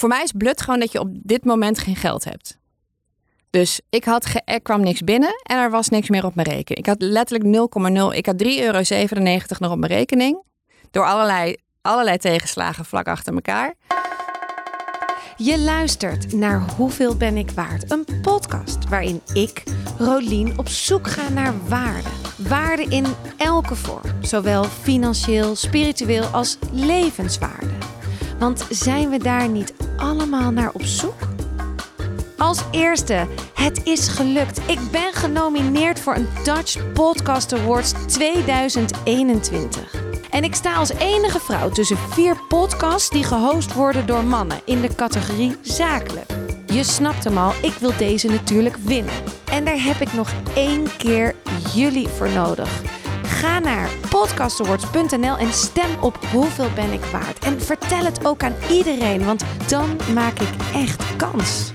voor mij is blut gewoon dat je op dit moment geen geld hebt. Dus ik had ge- er kwam niks binnen en er was niks meer op mijn rekening. Ik had letterlijk 0,0. Ik had 3,97 euro nog op mijn rekening. Door allerlei, allerlei tegenslagen vlak achter elkaar. Je luistert naar Hoeveel ben ik waard? Een podcast waarin ik, Rolien, op zoek ga naar waarde. Waarde in elke vorm, zowel financieel, spiritueel als levenswaarde. Want zijn we daar niet allemaal naar op zoek? Als eerste, het is gelukt. Ik ben genomineerd voor een Dutch Podcast Awards 2021. En ik sta als enige vrouw tussen vier podcasts die gehost worden door mannen in de categorie zakelijk. Je snapt hem al, ik wil deze natuurlijk winnen. En daar heb ik nog één keer jullie voor nodig. Ga naar podcastawards.nl en stem op hoeveel ben ik waard. En vertel het ook aan iedereen, want dan maak ik echt kans.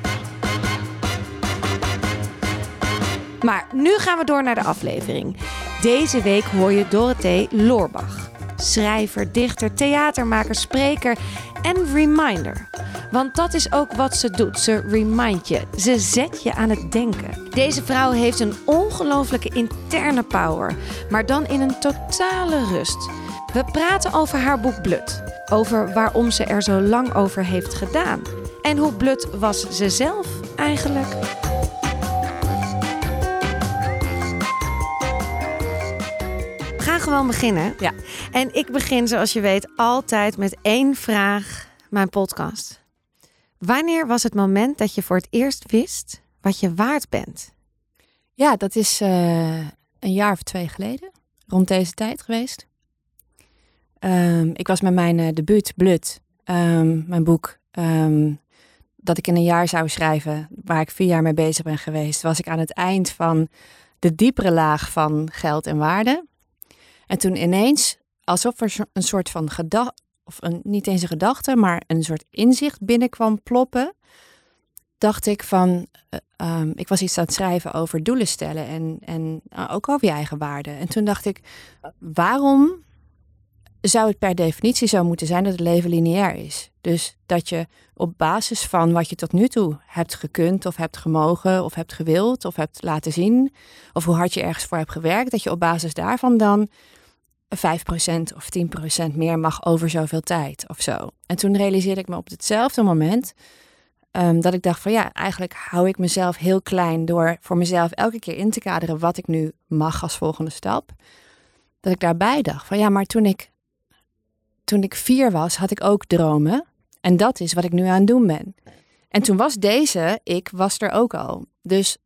Maar nu gaan we door naar de aflevering. Deze week hoor je Dorothee Loorbach. Schrijver, dichter, theatermaker, spreker en reminder. Want dat is ook wat ze doet. Ze remind je. Ze zet je aan het denken. Deze vrouw heeft een ongelooflijke interne power. Maar dan in een totale rust. We praten over haar boek Blut. Over waarom ze er zo lang over heeft gedaan. En hoe blut was ze zelf eigenlijk? Gaan gewoon beginnen. Ja. En ik begin, zoals je weet, altijd met één vraag. Mijn podcast. Wanneer was het moment dat je voor het eerst wist wat je waard bent? Ja, dat is eh, een jaar of twee geleden. Rond deze tijd geweest. Ehm, ik was met mijn eh, debuut Blut, ehm, mijn boek, ehm, dat ik in een jaar zou schrijven, waar ik vier jaar mee bezig ben geweest, was ik aan het eind van de diepere laag van geld en waarde. En toen ineens, alsof er een soort van gedachte, of een, niet eens een gedachte, maar een soort inzicht binnenkwam ploppen, dacht ik van, eh, ehm, ik was iets aan het schrijven over doelen stellen en, en eh, ook over je eigen waarde. En toen dacht ik, waarom zou het per definitie zo moeten zijn dat het leven lineair is? Dus dat je op basis van wat je tot nu toe hebt gekund of hebt gemogen of hebt gewild of hebt laten zien, of hoe hard je ergens voor hebt gewerkt, dat je op basis daarvan dan 5% of 10% meer mag over zoveel tijd of zo. En toen realiseerde ik me op hetzelfde moment Ehm, dat ik dacht van ja, eigenlijk hou ik mezelf heel klein door voor mezelf elke keer in te kaderen wat ik nu mag als volgende stap. Dat ik daarbij dacht van ja, maar toen ik, toen ik vier was, had ik ook dromen. En dat is wat ik nu aan het doen ben. En toen was deze ik, was er ook al. Dus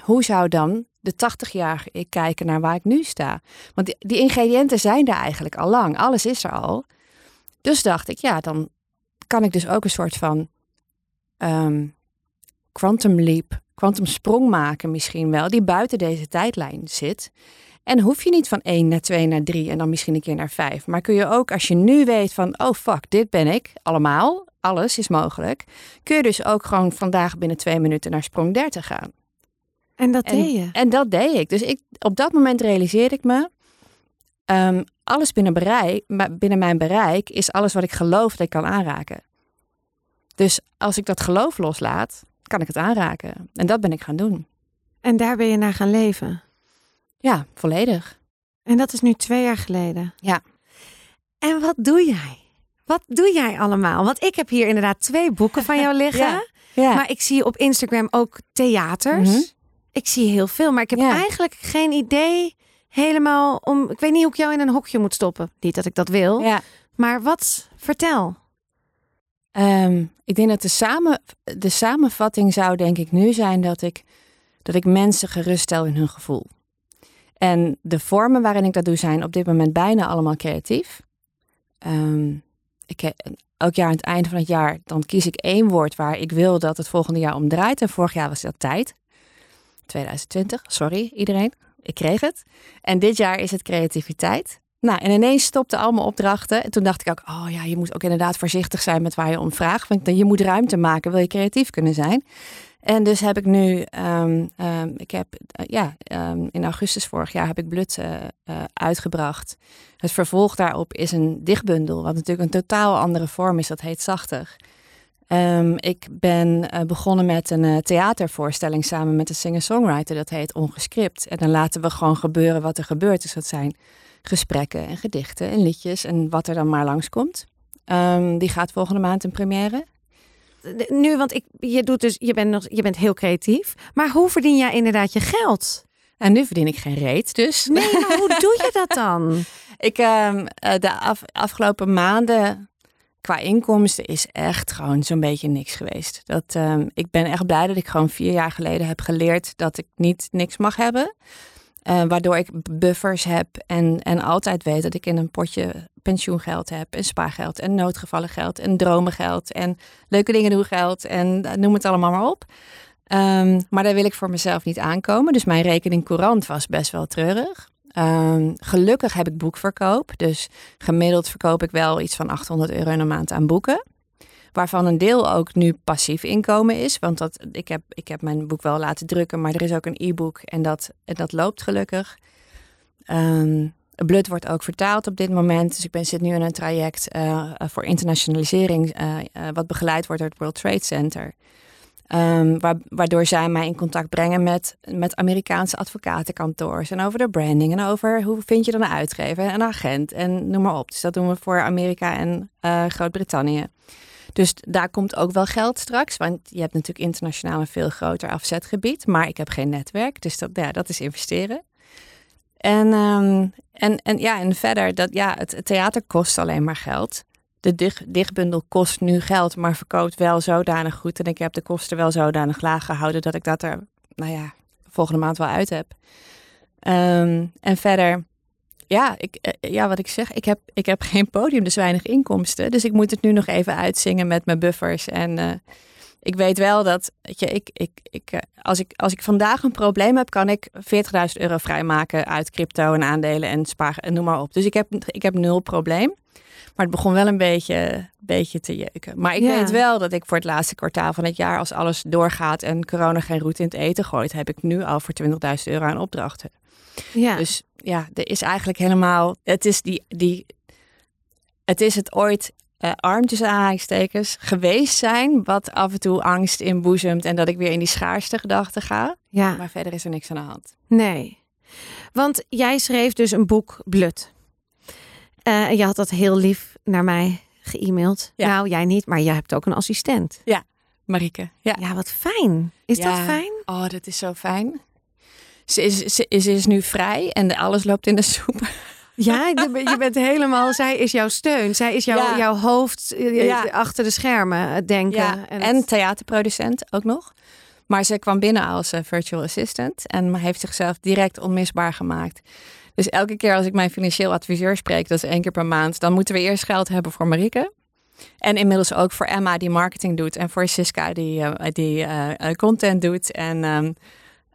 hoe zou dan de 80-jarige ik kijken naar waar ik nu sta? Want die, ingrediënten zijn er eigenlijk al lang. Alles is er al. Dus dacht ik, ja, dan kan ik dus ook een soort van ehm, quantum leap, quantum sprong maken misschien wel, die buiten deze tijdlijn zit. En hoef je niet van 1 naar 2 naar 3 en dan misschien een keer naar 5. Maar kun je ook, als je nu weet van, oh fuck, dit ben ik, allemaal, alles is mogelijk. Kun je dus ook gewoon vandaag binnen twee minuten naar sprong 30 gaan. En dat En- deed je. En dat deed ik. Dus ik, op dat moment realiseerde ik me, ehm, alles binnen, bereik, binnen mijn bereik is alles wat ik geloof dat ik kan aanraken. Dus als ik dat geloof loslaat, kan ik het aanraken. En dat ben ik gaan doen. En daar ben je naar gaan leven. Ja, volledig. En dat is nu twee jaar geleden. Ja. En wat doe jij? Wat doe jij allemaal? Want ik heb hier inderdaad twee boeken van jou liggen. Ja. Ja. Maar ik zie op Instagram ook theaters. Mhm. Ik zie heel veel, maar ik heb Ja. eigenlijk geen idee helemaal om. Ik weet niet hoe ik jou in een hokje moet stoppen. Niet dat ik dat wil. ja. Maar wat? Vertel. Ehm, ik denk dat de, samen, de samenvatting zou denk ik nu zijn dat ik, dat ik mensen geruststel in hun gevoel. En de vormen waarin ik dat doe zijn op dit moment bijna allemaal creatief. Ehm, ik elk jaar aan het einde van het jaar dan kies ik één woord waar ik wil dat het volgende jaar om draait. En vorig jaar was dat tijd. 2020, sorry iedereen, ik kreeg het. En dit jaar is het creativiteit. Nou, en ineens stopten allemaal opdrachten. En toen dacht ik ook, oh ja, je moet ook inderdaad voorzichtig zijn met waar je om vraagt. Want je moet ruimte maken, wil je creatief kunnen zijn. En dus heb ik nu, ehm, ehm, ik heb, eh, ja, ehm, in augustus vorig jaar heb ik Blut eh, eh, uitgebracht. Het vervolg daarop is een dichtbundel, wat natuurlijk een totaal andere vorm is. Dat heet Zachtig. Ik ben begonnen met een theatervoorstelling samen met een singer-songwriter. Dat heet Ongescript. En dan laten we gewoon gebeuren wat er gebeurt. Dus dat zijn gesprekken en gedichten en liedjes en wat er dan maar langskomt. Die gaat volgende maand in première. Nu, want ik, je, doet dus, je, bent nog, je bent heel creatief. Maar hoe verdien jij inderdaad je geld? En nu verdien ik geen reet, dus. Nee, maar hoe doe je dat dan? ik, um, de af, afgelopen maanden qua inkomsten is echt gewoon zo'n beetje niks geweest. Dat, um, ik ben echt blij dat ik gewoon vier jaar geleden heb geleerd dat ik niet niks mag hebben. Uh, waardoor ik buffers heb en, en altijd weet dat ik in een potje pensioengeld heb en spaargeld en noodgevallen geld en dromengeld en leuke dingen doen geld en noem het allemaal maar op. Um, maar daar wil ik voor mezelf niet aankomen. Dus mijn rekening courant was best wel treurig. Um, gelukkig heb ik boekverkoop. Dus gemiddeld verkoop ik wel iets van 800 euro in een maand aan boeken. Waarvan een deel ook nu passief inkomen is. Want dat, ik, heb, ik heb mijn boek wel laten drukken, maar er is ook een e-book en dat, dat loopt gelukkig. Um, Blood wordt ook vertaald op dit moment. Dus ik ben, zit nu in een traject uh, voor internationalisering, uh, wat begeleid wordt door het World Trade Center. Um, waardoor zij mij in contact brengen met, met Amerikaanse advocatenkantoors. En over de branding en over hoe vind je dan een uitgever en een agent en noem maar op. Dus dat doen we voor Amerika en Groot-Brittannië. Dus daar komt ook wel geld straks. Want je hebt natuurlijk internationaal een veel groter afzetgebied. Maar ik heb geen netwerk. Dus dat, ja, dat is investeren. En, um, en, en ja, en verder, dat, ja, het, theater kost alleen maar geld de dichtbundel kost nu geld, maar verkoopt wel zodanig goed. En ik heb de kosten wel zodanig laag gehouden dat ik dat er, nou ja, volgende maand wel uit heb. Um, en verder, ja, ik, eh, ja, wat ik zeg, ik heb, ik heb geen podium, dus weinig inkomsten. Dus ik moet het nu nog even uitzingen met mijn buffers. En uh, ik weet wel dat, weet je, ik, ik, ik, uh, als, ik, als ik vandaag een probleem heb, kan ik 40.000 euro vrijmaken uit crypto en aandelen en spaar en noem maar op. Dus ik heb, ik heb nul probleem. Maar het begon wel een beetje, beetje te jeuken. Maar ik ja. weet wel dat ik voor het laatste kwartaal van het jaar, als alles doorgaat en corona geen route in het eten gooit, heb ik nu al voor 20.000 euro aan opdrachten. Ja. Dus ja, er is eigenlijk helemaal. Het is die. die het is het ooit uh, arm tussen aanhalingstekens geweest zijn, wat af en toe angst inboezemt en dat ik weer in die schaarste gedachten ga. Ja. Maar verder is er niks aan de hand. Nee. Want jij schreef dus een boek Blut. Uh, je had dat heel lief naar mij ge-mailed. Ja. Nou, jij niet, maar jij hebt ook een assistent. Ja, Marike. Ja, ja wat fijn. Is ja. dat fijn? Oh, dat is zo fijn. Ze is, ze, ze is nu vrij en alles loopt in de soep. Ja, je bent helemaal. Zij is jouw steun. Zij is jouw, ja. jouw hoofd eh, ja. achter de schermen, het denken. Ja. En, theaterproducent ook nog. Maar ze kwam binnen als uh, virtual assistant en heeft zichzelf direct onmisbaar gemaakt. Dus elke keer als ik mijn financieel adviseur spreek, dat is één keer per maand, dan moeten we eerst geld hebben voor Marike. En inmiddels ook voor Emma die marketing doet en voor Siska die, uh, die uh, content doet. En um,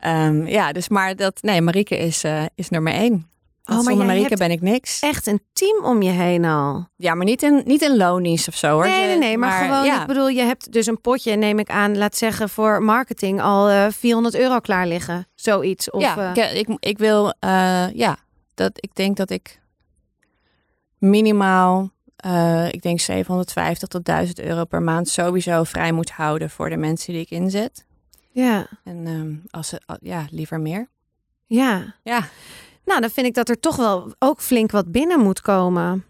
um, ja, dus maar dat, nee, Marike is, uh, is nummer één. Oh, maar zonder Marike ben ik niks. Echt een team om je heen al. Ja, maar niet in, niet in lonies of zo hoor. Nee, nee, nee. Maar, maar gewoon, ja. ik bedoel, je hebt dus een potje, neem ik aan, laat zeggen, voor marketing al uh, 400 euro klaar liggen. Zoiets. Of, ja, uh... ik, ik, ik wil, ja, dat ik denk dat ik minimaal, ik denk 750 tot 1000 euro per maand sowieso vrij moet houden voor de mensen die ik inzet. Ja. En um, als ze, ja, liever meer. Ja. Ja. Nou, dan vind ik dat er toch wel ook flink wat binnen moet komen.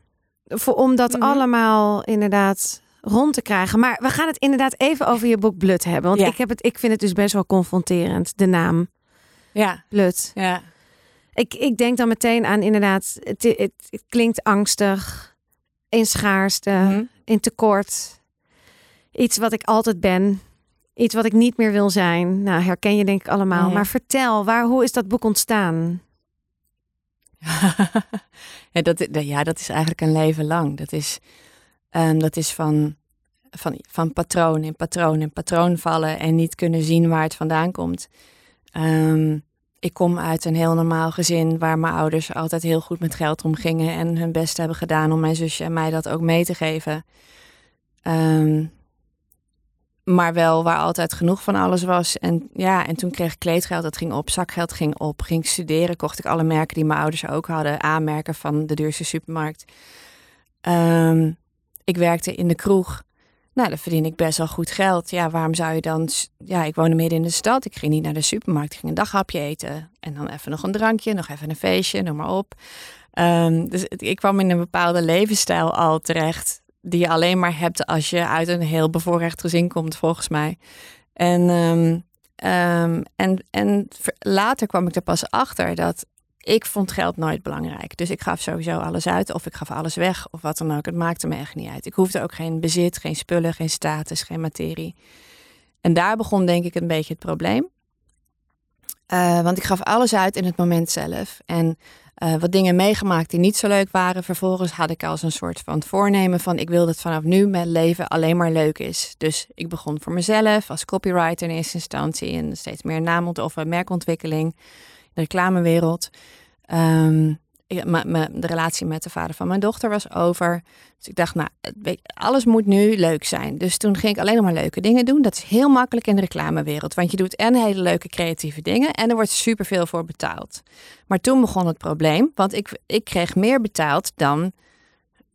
Voor, om dat mm -hmm. allemaal inderdaad rond te krijgen. Maar we gaan het inderdaad even over je boek Blut hebben. Want ja. ik, heb het, ik vind het dus best wel confronterend, de naam. Ja. Blut. Ja. Ik, ik denk dan meteen aan inderdaad, het, het, het klinkt angstig, in schaarste, mm -hmm. in tekort. Iets wat ik altijd ben, iets wat ik niet meer wil zijn. Nou, herken je denk ik allemaal. Maar vertel, waar, hoe is dat boek ontstaan? ja, dat, ja, dat is eigenlijk een leven lang. Dat is, um, dat is van, van, van patroon in patroon in patroon vallen en niet kunnen zien waar het vandaan komt. Um, ik kom uit een heel normaal gezin waar mijn ouders altijd heel goed met geld omgingen en hun best hebben gedaan om mijn zusje en mij dat ook mee te geven. Um, maar wel waar altijd genoeg van alles was. En ja, en toen kreeg ik kleedgeld, dat ging op, zakgeld ging op. Ging studeren, kocht ik alle merken die mijn ouders ook hadden. Aanmerken van de duurste supermarkt. Um, ik werkte in de kroeg. Nou, dan verdien ik best wel goed geld. Ja, waarom zou je dan... Ja, ik woonde midden in de stad. Ik ging niet naar de supermarkt. Ik ging een daghapje eten. En dan even nog een drankje, nog even een feestje, noem maar op. Ehm, dus ik kwam in een bepaalde levensstijl al terecht. Die je alleen maar hebt als je uit een heel bevoorrecht gezin komt, volgens mij. En, ehm, ehm, en, en later kwam ik er pas achter dat ik vond geld nooit belangrijk. Dus ik gaf sowieso alles uit of ik gaf alles weg of wat dan ook. Het maakte me echt niet uit. Ik hoefde ook geen bezit, geen spullen, geen status, geen materie. En daar begon denk ik een beetje het probleem. Uh, want ik gaf alles uit in het moment zelf. En uh, wat dingen meegemaakt die niet zo leuk waren. Vervolgens had ik als een soort van voornemen van ik wil dat vanaf nu mijn leven alleen maar leuk is. Dus ik begon voor mezelf als copywriter in eerste instantie en steeds meer naam- of merkontwikkeling de reclamewereld. Um, de relatie met de vader van mijn dochter was over. Dus ik dacht, nou, alles moet nu leuk zijn. Dus toen ging ik alleen nog maar leuke dingen doen. Dat is heel makkelijk in de reclamewereld. Want je doet en hele leuke creatieve dingen en er wordt superveel voor betaald. Maar toen begon het probleem, want ik, ik kreeg meer betaald dan,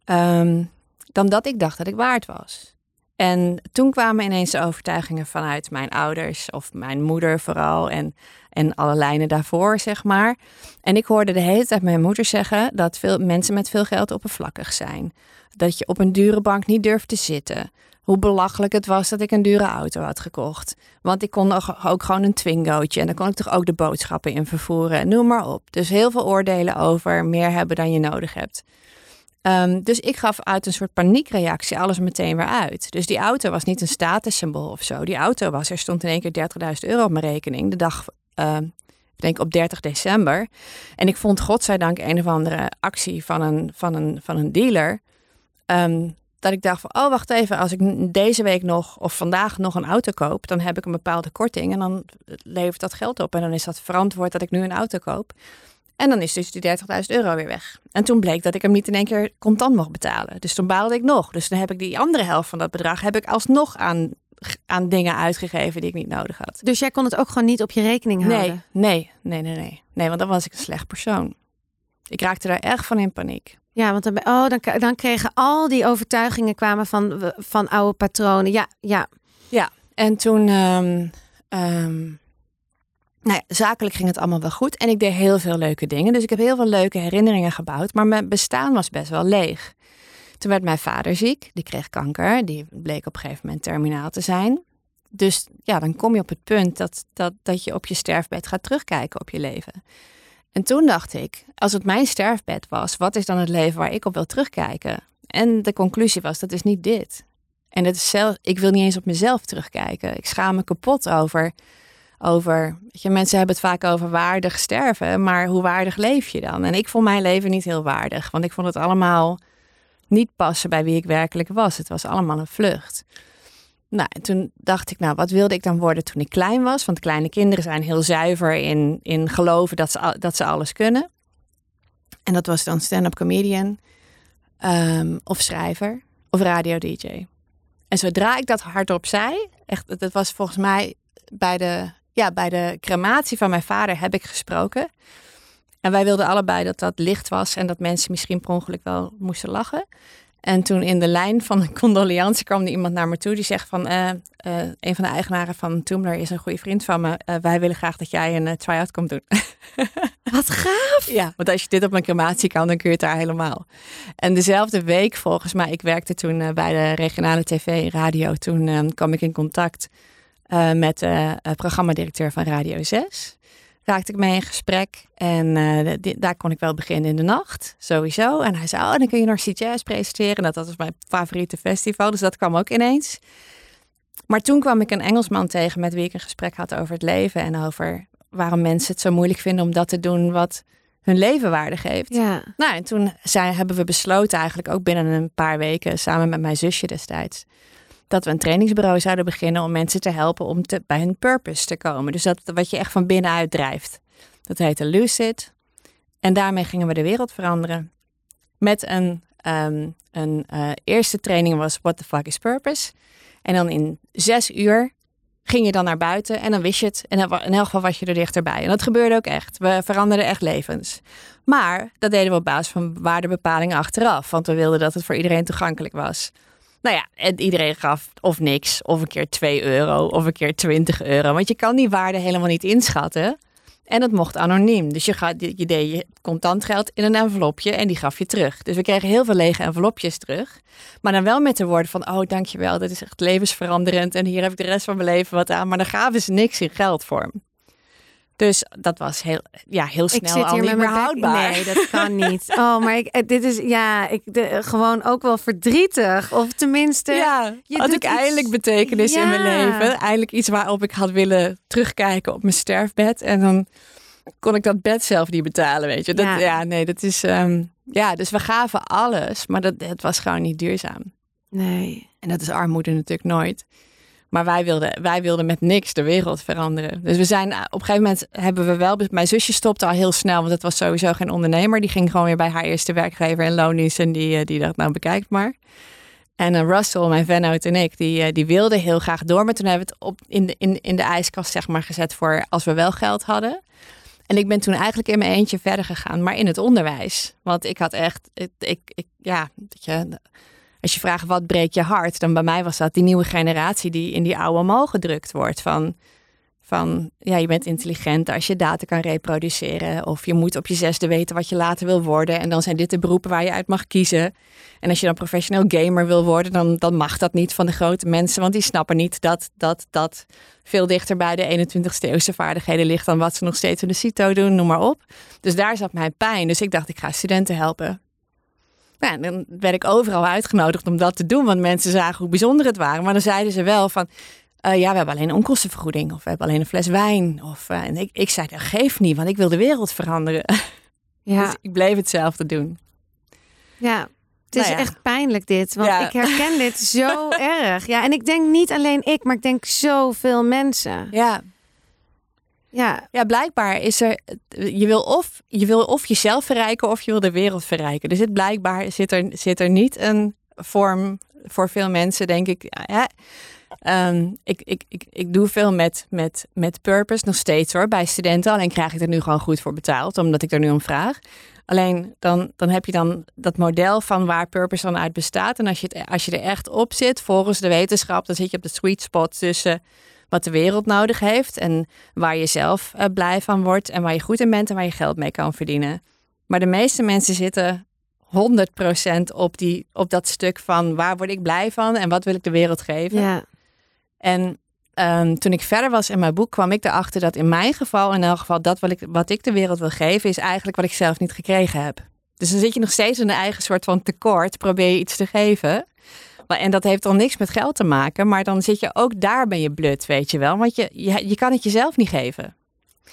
ehm, dan dat ik dacht dat ik waard was. En toen kwamen ineens de overtuigingen vanuit mijn ouders of mijn moeder vooral en, en alle lijnen daarvoor, zeg maar. En ik hoorde de hele tijd mijn moeder zeggen dat veel mensen met veel geld oppervlakkig zijn. Dat je op een dure bank niet durft te zitten. Hoe belachelijk het was dat ik een dure auto had gekocht. Want ik kon ook gewoon een Twingootje en dan kon ik toch ook de boodschappen in vervoeren. Noem maar op. Dus heel veel oordelen over meer hebben dan je nodig hebt. Ehm, dus ik gaf uit een soort paniekreactie alles meteen weer uit. Dus die auto was niet een statussymbool of zo. Die auto was, er stond in één keer 30.000 euro op mijn rekening. De dag, uh, ik denk op 30 december. En ik vond godzijdank een of andere actie van een, van een, van een dealer. Ehm, dat ik dacht van, oh wacht even, als ik deze week nog of vandaag nog een auto koop, dan heb ik een bepaalde korting en dan levert dat geld op. En dan is dat verantwoord dat ik nu een auto koop. En dan is dus die 30.000 euro weer weg. En toen bleek dat ik hem niet in één keer contant mocht betalen. Dus toen baalde ik nog. Dus dan heb ik die andere helft van dat bedrag heb ik alsnog aan, aan dingen uitgegeven die ik niet nodig had. Dus jij kon het ook gewoon niet op je rekening houden? Nee, nee, nee, nee, nee. Nee, want dan was ik een slecht persoon. Ik raakte daar erg van in paniek. Ja, want dan, oh, dan, dan kregen al die overtuigingen kwamen van, van oude patronen. Ja, ja. Ja, en toen... Um, nou zakelijk ging het allemaal wel goed en ik deed heel veel leuke dingen. Dus ik heb heel veel leuke herinneringen gebouwd, maar mijn bestaan was best wel leeg. Toen werd mijn vader ziek, die kreeg kanker, die bleek op een gegeven moment terminaal te zijn. Dus ja, dan kom je op het punt dat, dat, dat je op je sterfbed gaat terugkijken op je leven. En toen dacht ik, als het mijn sterfbed was, wat is dan het leven waar ik op wil terugkijken? En de conclusie was, dat is niet dit. En dat is zelf, ik wil niet eens op mezelf terugkijken. Ik schaam me kapot over over. Mensen hebben het vaak over waardig sterven, maar hoe waardig leef je dan? En ik vond mijn leven niet heel waardig, want ik vond het allemaal niet passen bij wie ik werkelijk was. Het was allemaal een vlucht. Nou, en toen dacht ik, nou, wat wilde ik dan worden toen ik klein was? Want kleine kinderen zijn heel zuiver in, in geloven dat ze, dat ze alles kunnen. En dat was dan stand-up comedian, um, of schrijver, of radio-dj. En zodra ik dat hardop zei, echt, dat was volgens mij bij de ja, bij de crematie van mijn vader heb ik gesproken. En wij wilden allebei dat dat licht was en dat mensen misschien per ongeluk wel moesten lachen. En toen in de lijn van de condoleance kwam er iemand naar me toe die zegt van uh, een van de eigenaren van Tumblr is een goede vriend van me. Uh, wij willen graag dat jij een try-out komt doen. Wat gaaf! Ja, want als je dit op een crematie kan, dan kun je het daar helemaal. En dezelfde week volgens mij, ik werkte toen bij de regionale tv radio, toen kwam ik in contact uh, met de uh, programmadirecteur van Radio 6. Raakte ik mee in gesprek en daar kon ik wel beginnen in de nacht, sowieso. En hij zei, oh, dan kun je North Jazz presenteren. Dat, dat was mijn favoriete festival, dus dat kwam ook ineens. Maar toen kwam ik een Engelsman tegen met wie ik een gesprek had over het leven en over waarom mensen het zo moeilijk vinden om dat te doen wat hun leven waarde geeft. Ja. Nou, en toen zijn, hebben we besloten eigenlijk ook binnen een paar weken, samen met mijn zusje destijds, dat we een trainingsbureau zouden beginnen om mensen te helpen om te, bij hun purpose te komen. Dus dat wat je echt van binnenuit drijft. Dat heette Lucid. En daarmee gingen we de wereld veranderen. Met een, um, een uh, eerste training was What the fuck is purpose? En dan in zes uur ging je dan naar buiten en dan wist je het. En in elk geval was je er dichterbij. En dat gebeurde ook echt. We veranderden echt levens. Maar dat deden we op basis van waardebepalingen achteraf. Want we wilden dat het voor iedereen toegankelijk was. Nou ja, en iedereen gaf of niks, of een keer 2 euro, of een keer 20 euro. Want je kan die waarde helemaal niet inschatten. En dat mocht anoniem. Dus je, deed je contant geld in een envelopje en die gaf je terug. Dus we kregen heel veel lege envelopjes terug. Maar dan wel met de woorden van, oh dankjewel, dat is echt levensveranderend. En hier heb ik de rest van mijn leven wat aan. Maar dan gaven ze niks in geldvorm. Dus dat was heel, ja, heel snel ik zit al hier niet met meer houdbaar. Nee, dat kan niet. Oh, maar ik, eh, dit is ja, ik, de, gewoon ook wel verdrietig. Of tenminste, Ja, je had ik iets- eindelijk betekenis in mijn leven. Eindelijk iets waarop ik had willen terugkijken op mijn sterfbed. En dan kon ik dat bed zelf niet betalen, weet je. Dat, Ja. ja. nee, dat is... ehm, ja, dus we gaven alles, maar dat, het was gewoon niet duurzaam. nee. En dat is armoede natuurlijk nooit. Maar wij wilden, wij wilden met niks de wereld veranderen. Dus we zijn op een gegeven moment hebben we wel. Mijn zusje stopte al heel snel, want het was sowieso geen ondernemer. Die ging gewoon weer bij haar eerste werkgever in loondienst en die, eh, die dacht, nou bekijk maar. En eh, Russell, mijn vennoot en ik, die, eh, die wilden heel graag door. Maar toen hebben we het op, in, de, in, in de ijskast zeg maar, gezet voor als we wel geld hadden. En ik ben toen eigenlijk in mijn eentje verder gegaan, maar in het onderwijs. Want ik had echt, ik, ik, ik- ja, dat je, als je vraagt wat breekt je hart, dan bij mij was dat die nieuwe generatie die in die oude mal gedrukt wordt. Van, van ja, je bent intelligent als je data kan reproduceren. Of je moet op je zesde weten wat je later wil worden. En dan zijn dit de beroepen waar je uit mag kiezen. En als je dan professioneel gamer wil worden, dan, dan mag dat niet van de grote mensen. Want die snappen niet dat dat, dat veel dichter bij de 21ste eeuwse vaardigheden ligt dan wat ze nog steeds in de CITO doen, noem maar op. Dus daar zat mijn pijn. Dus ik dacht, ik ga studenten helpen. Nou, dan werd ik overal uitgenodigd om dat te doen, want mensen zagen hoe bijzonder het waren. Maar dan zeiden ze wel van, eh, ja, we hebben alleen een onkostenvergoeding of we hebben alleen een fles wijn. Of, eh, en ik, ik zei, dat geeft niet, want ik wil de wereld veranderen. Ja, Dus ik bleef hetzelfde doen. ja. Het is Nou ja. echt pijnlijk dit, want Ja. ik herken dit zo erg. Ja, en ik denk niet alleen ik, maar ik denk zoveel mensen. Ja, Ja, ja blijkbaar is er, je wil, of, je wil of jezelf verrijken of je wil de wereld verrijken. Dus het blijkbaar zit er, zit er niet een vorm voor veel mensen, denk ik. Ehm, ik, ik, ik, ik doe veel met, met, met purpose, nog steeds hoor, bij studenten. Alleen krijg ik er nu gewoon goed voor betaald, omdat ik er nu om vraag. Alleen dan, dan heb je dan dat model van waar purpose dan uit bestaat. En als je, het, als je er echt op zit, volgens de wetenschap, dan zit je op de sweet spot tussen wat de wereld nodig heeft en waar je zelf eh, blij van wordt en waar je goed in bent en waar je geld mee kan verdienen. Maar de meeste mensen zitten 100% op, die, op dat stuk van waar word ik blij van en wat wil ik de wereld geven. ja, En ehm, toen ik verder was in mijn boek, kwam ik erachter dat in mijn geval, in elk geval, dat wat ik, wat ik de wereld wil geven, is eigenlijk wat ik zelf niet gekregen heb. Dus dan zit je nog steeds in een eigen soort van tekort, probeer je iets te geven. Maar, en dat heeft dan niks met geld te maken, maar dan zit je ook daar ben je blut, weet je wel. Want je, je, je kan het jezelf niet geven.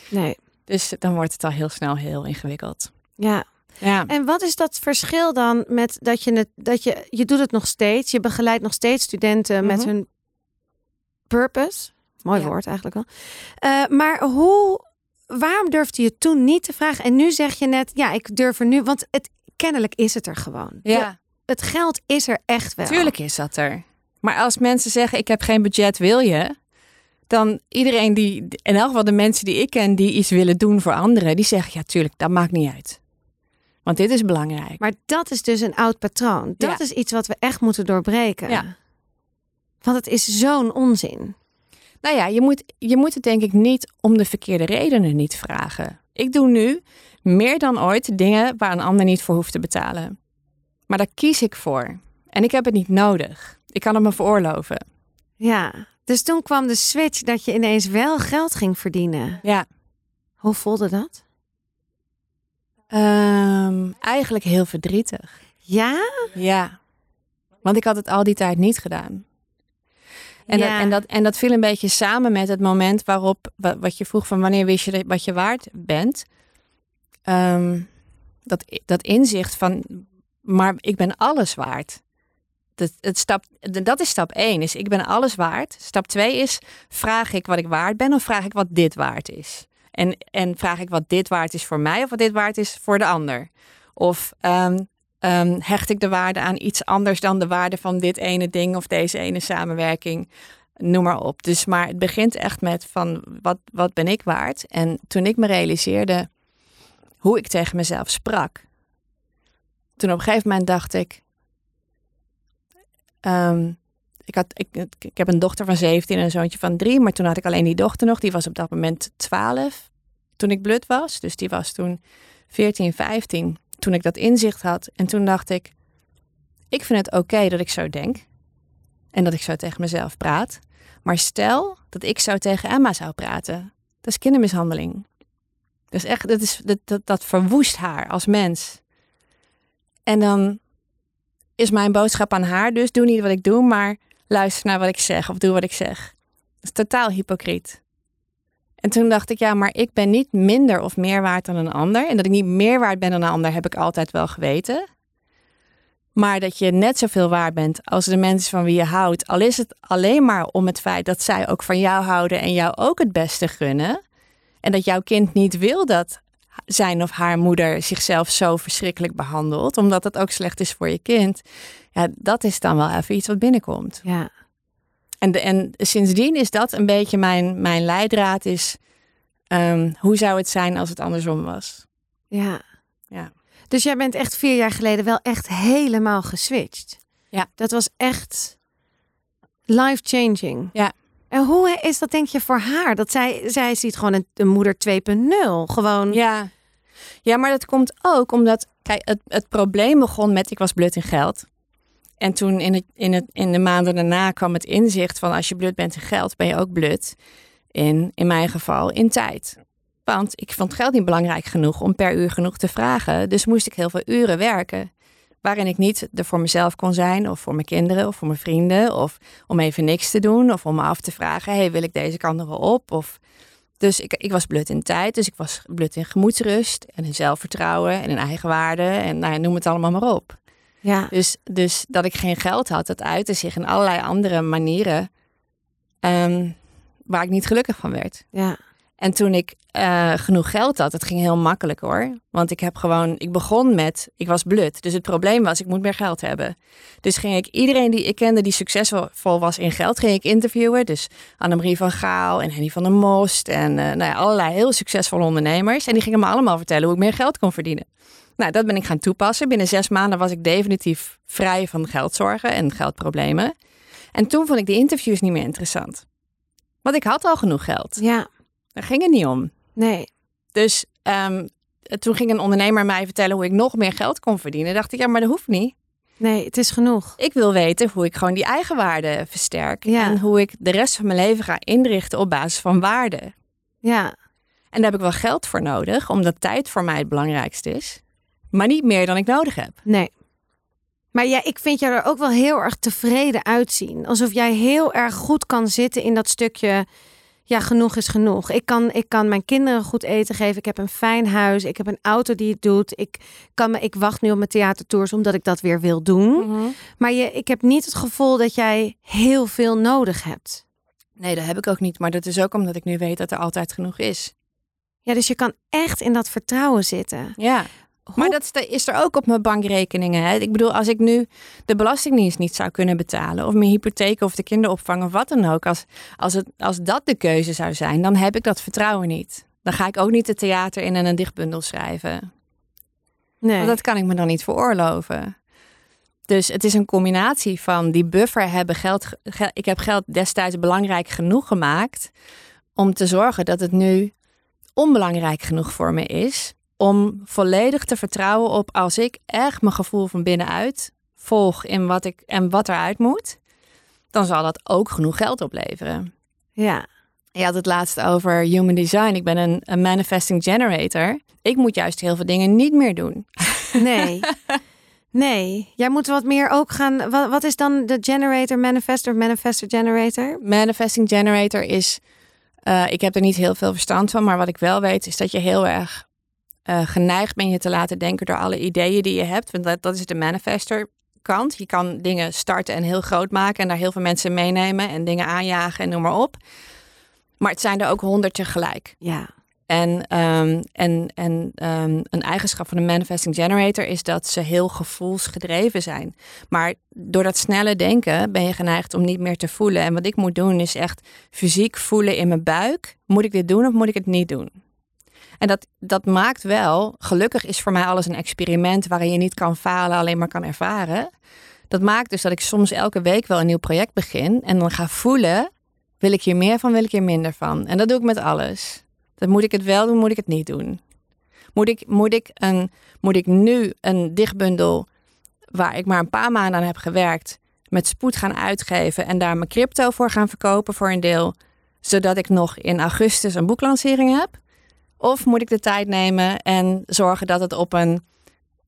nee. Dus dan wordt het al heel snel heel ingewikkeld. Ja. Ja, En wat is dat verschil dan met dat je het, dat je, je doet het nog steeds, je begeleidt nog steeds studenten met Mhm. hun purpose. Mooi Ja. woord eigenlijk wel. Eh, maar hoe, waarom durfde je toen niet te vragen? En nu zeg je net, ja, ik durf er nu, want het, kennelijk is het er gewoon. Ja. Het geld is er echt wel. Tuurlijk is dat er. Maar als mensen zeggen, ik heb geen budget, wil je? Dan iedereen die, in elk geval de mensen die ik ken, die iets willen doen voor anderen, die zeggen, ja tuurlijk, dat maakt niet uit. Want dit is belangrijk. Maar dat is dus een oud patroon. Dat Ja. is iets wat we echt moeten doorbreken. Ja. Want het is zo'n onzin. Nou ja, je moet, je moet het denk ik niet om de verkeerde redenen niet vragen. Ik doe nu meer dan ooit dingen waar een ander niet voor hoeft te betalen. Maar daar kies ik voor. En ik heb het niet nodig. Ik kan het me veroorloven. Ja. Dus toen kwam de switch dat je ineens wel geld ging verdienen. Ja. Hoe voelde dat? Ehm, eigenlijk heel verdrietig. Ja? Ja, want ik had het al die tijd niet gedaan. En, Ja. dat, en, dat, en dat viel een beetje samen met het moment waarop, wa- wat je vroeg van wanneer wist je dat- wat je waard bent. Ehm, dat, dat inzicht van, maar ik ben alles waard. Dat, het stap, dat is stap één, is ik ben alles waard. Stap twee is, vraag ik wat ik waard ben of vraag ik wat dit waard is? En, en vraag ik wat dit waard is voor mij of wat dit waard is voor de ander? Of ehm, Ehm, hecht ik de waarde aan iets anders dan de waarde van dit ene ding of deze ene samenwerking? Noem maar op. Dus maar het begint echt met van wat, wat ben ik waard? En toen ik me realiseerde hoe ik tegen mezelf sprak, toen op een gegeven moment dacht ik, ehm, ik, had, ik, ik heb een dochter van 17 en een zoontje van 3. Maar toen had ik alleen die dochter nog. Die was op dat moment 12 toen ik blut was. Dus die was toen 14, 15 toen ik dat inzicht had. En toen dacht ik, ik vind het oké dat ik zo denk. En dat ik zo tegen mezelf praat. Maar stel dat ik zo tegen Emma zou praten. Dat is kindermishandeling. Dus echt, dat, is, dat, dat, dat verwoest haar als mens. En dan is mijn boodschap aan haar dus, doe niet wat ik doe, maar luister naar wat ik zeg of doe wat ik zeg. Dat is totaal hypocriet. En toen dacht ik, ja, maar ik ben niet minder of meer waard dan een ander. En dat ik niet meer waard ben dan een ander, heb ik altijd wel geweten. Maar dat je net zoveel waard bent als de mensen van wie je houdt. Al is het alleen maar om het feit dat zij ook van jou houden en jou ook het beste gunnen. En dat jouw kind niet wil dat zijn of haar moeder zichzelf zo verschrikkelijk behandelt, omdat het ook slecht is voor je kind. Ja, dat is dan wel even iets wat binnenkomt. Ja. En, de, en sindsdien is dat een beetje mijn, mijn leidraad is, ehm, hoe zou het zijn als het andersom was? Ja. Ja. Dus jij bent echt vier jaar geleden wel echt helemaal geswitcht. Ja. Dat was echt life-changing. Ja. En hoe is dat denk je voor haar? Dat zij, zij ziet gewoon een, moeder 2.0. Gewoon. Ja. ja, maar dat komt ook omdat, kijk, het, het probleem begon met ik was blut in geld. En toen in, het, in, het, in de maanden daarna kwam het inzicht van als je blut bent in geld, ben je ook blut in, in mijn geval, in tijd. Want ik vond geld niet belangrijk genoeg om per uur genoeg te vragen. Dus moest ik heel veel uren werken. Waarin ik niet er voor mezelf kon zijn, of voor mijn kinderen, of voor mijn vrienden, of om even niks te doen, of om me af te vragen: hey, wil ik deze kant nog wel op? Of... Dus ik, ik was blut in tijd, dus ik was blut in gemoedsrust en in zelfvertrouwen en in eigenwaarde en nou ja, noem het allemaal maar op. Ja. Dus, dus dat ik geen geld had, dat uitte zich in allerlei andere manieren ehm, waar ik niet gelukkig van werd. Ja. En toen ik eh, genoeg geld had, het ging heel makkelijk hoor. Want ik heb gewoon, ik begon met, ik was blut. Dus het probleem was, ik moet meer geld hebben. Dus ging ik iedereen die ik kende die succesvol was in geld, ging ik interviewen. Dus Annemarie van Gaal en Henny van der Most en uh, nou ja, allerlei heel succesvolle ondernemers. En die gingen me allemaal vertellen hoe ik meer geld kon verdienen. Nou, dat ben ik gaan toepassen. Binnen zes maanden was ik definitief vrij van geldzorgen en geldproblemen. En toen vond ik die interviews niet meer interessant. Want ik had al genoeg geld. Ja. Daar ging het niet om. Nee. Dus um, toen ging een ondernemer mij vertellen hoe ik nog meer geld kon verdienen. Dacht ik, ja, maar dat hoeft niet. Nee, het is genoeg. Ik wil weten hoe ik gewoon die eigenwaarde versterk. Ja. En hoe ik de rest van mijn leven ga inrichten op basis van waarde. Ja. En daar heb ik wel geld voor nodig, omdat tijd voor mij het belangrijkste is. Maar niet meer dan ik nodig heb. Nee. Maar ja, ik vind jou er ook wel heel erg tevreden uitzien. Alsof jij heel erg goed kan zitten in dat stukje. Ja, genoeg is genoeg. Ik kan, ik kan mijn kinderen goed eten geven. Ik heb een fijn huis. Ik heb een auto die het doet. Ik, kan me, ik wacht nu op mijn theatertours omdat ik dat weer wil doen. Maar je, ik heb niet het gevoel dat jij heel veel nodig hebt. Nee, dat heb ik ook niet. Maar dat is ook omdat ik nu weet dat er altijd genoeg is. Ja, dus je kan echt in dat vertrouwen zitten. Ja. Maar dat is er ook op mijn bankrekeningen. Hè? Ik bedoel, als ik nu de belastingdienst niet zou kunnen betalen, of mijn hypotheek of de kinderopvang of wat dan ook, als, als, het, als dat de keuze zou zijn, dan heb ik dat vertrouwen niet. Dan ga ik ook niet het theater in en een dichtbundel schrijven. Nee. Want dat kan ik me dan niet veroorloven. Dus het is een combinatie van die buffer hebben geld. geld ik heb geld destijds belangrijk genoeg gemaakt om te zorgen dat het nu onbelangrijk genoeg voor me is om volledig te vertrouwen op als ik echt mijn gevoel van binnenuit volg in wat ik en wat eruit moet, dan zal dat ook genoeg geld opleveren. Ja. Je had het laatst over human design. Ik ben een, een manifesting generator. Ik moet juist heel veel dingen niet meer doen. Nee. Nee, jij moet wat meer ook gaan. Wat, wat is dan de generator manifestor, manifestor generator? Manifesting generator is. Uh, ik heb er niet heel veel verstand van, maar wat ik wel weet is dat je heel erg uh, geneigd ben je te laten denken door alle ideeën die je hebt. Want dat, dat is de manifester kant. Je kan dingen starten en heel groot maken en daar heel veel mensen meenemen en dingen aanjagen en noem maar op. Maar het zijn er ook honderd tegelijk. Ja. En, um, en, en um, een eigenschap van een manifesting generator is dat ze heel gevoelsgedreven zijn. Maar door dat snelle denken ben je geneigd om niet meer te voelen. En wat ik moet doen is echt fysiek voelen in mijn buik. Moet ik dit doen of moet ik het niet doen? En dat, dat maakt wel, gelukkig is voor mij alles een experiment waarin je niet kan falen, alleen maar kan ervaren. Dat maakt dus dat ik soms elke week wel een nieuw project begin en dan ga voelen, wil ik hier meer van, wil ik hier minder van. En dat doe ik met alles. Dan moet ik het wel doen, moet ik het niet doen. Moet ik, moet ik, een, moet ik nu een dichtbundel waar ik maar een paar maanden aan heb gewerkt, met spoed gaan uitgeven en daar mijn crypto voor gaan verkopen voor een deel, zodat ik nog in augustus een boeklancering heb? Of moet ik de tijd nemen en zorgen dat het op een,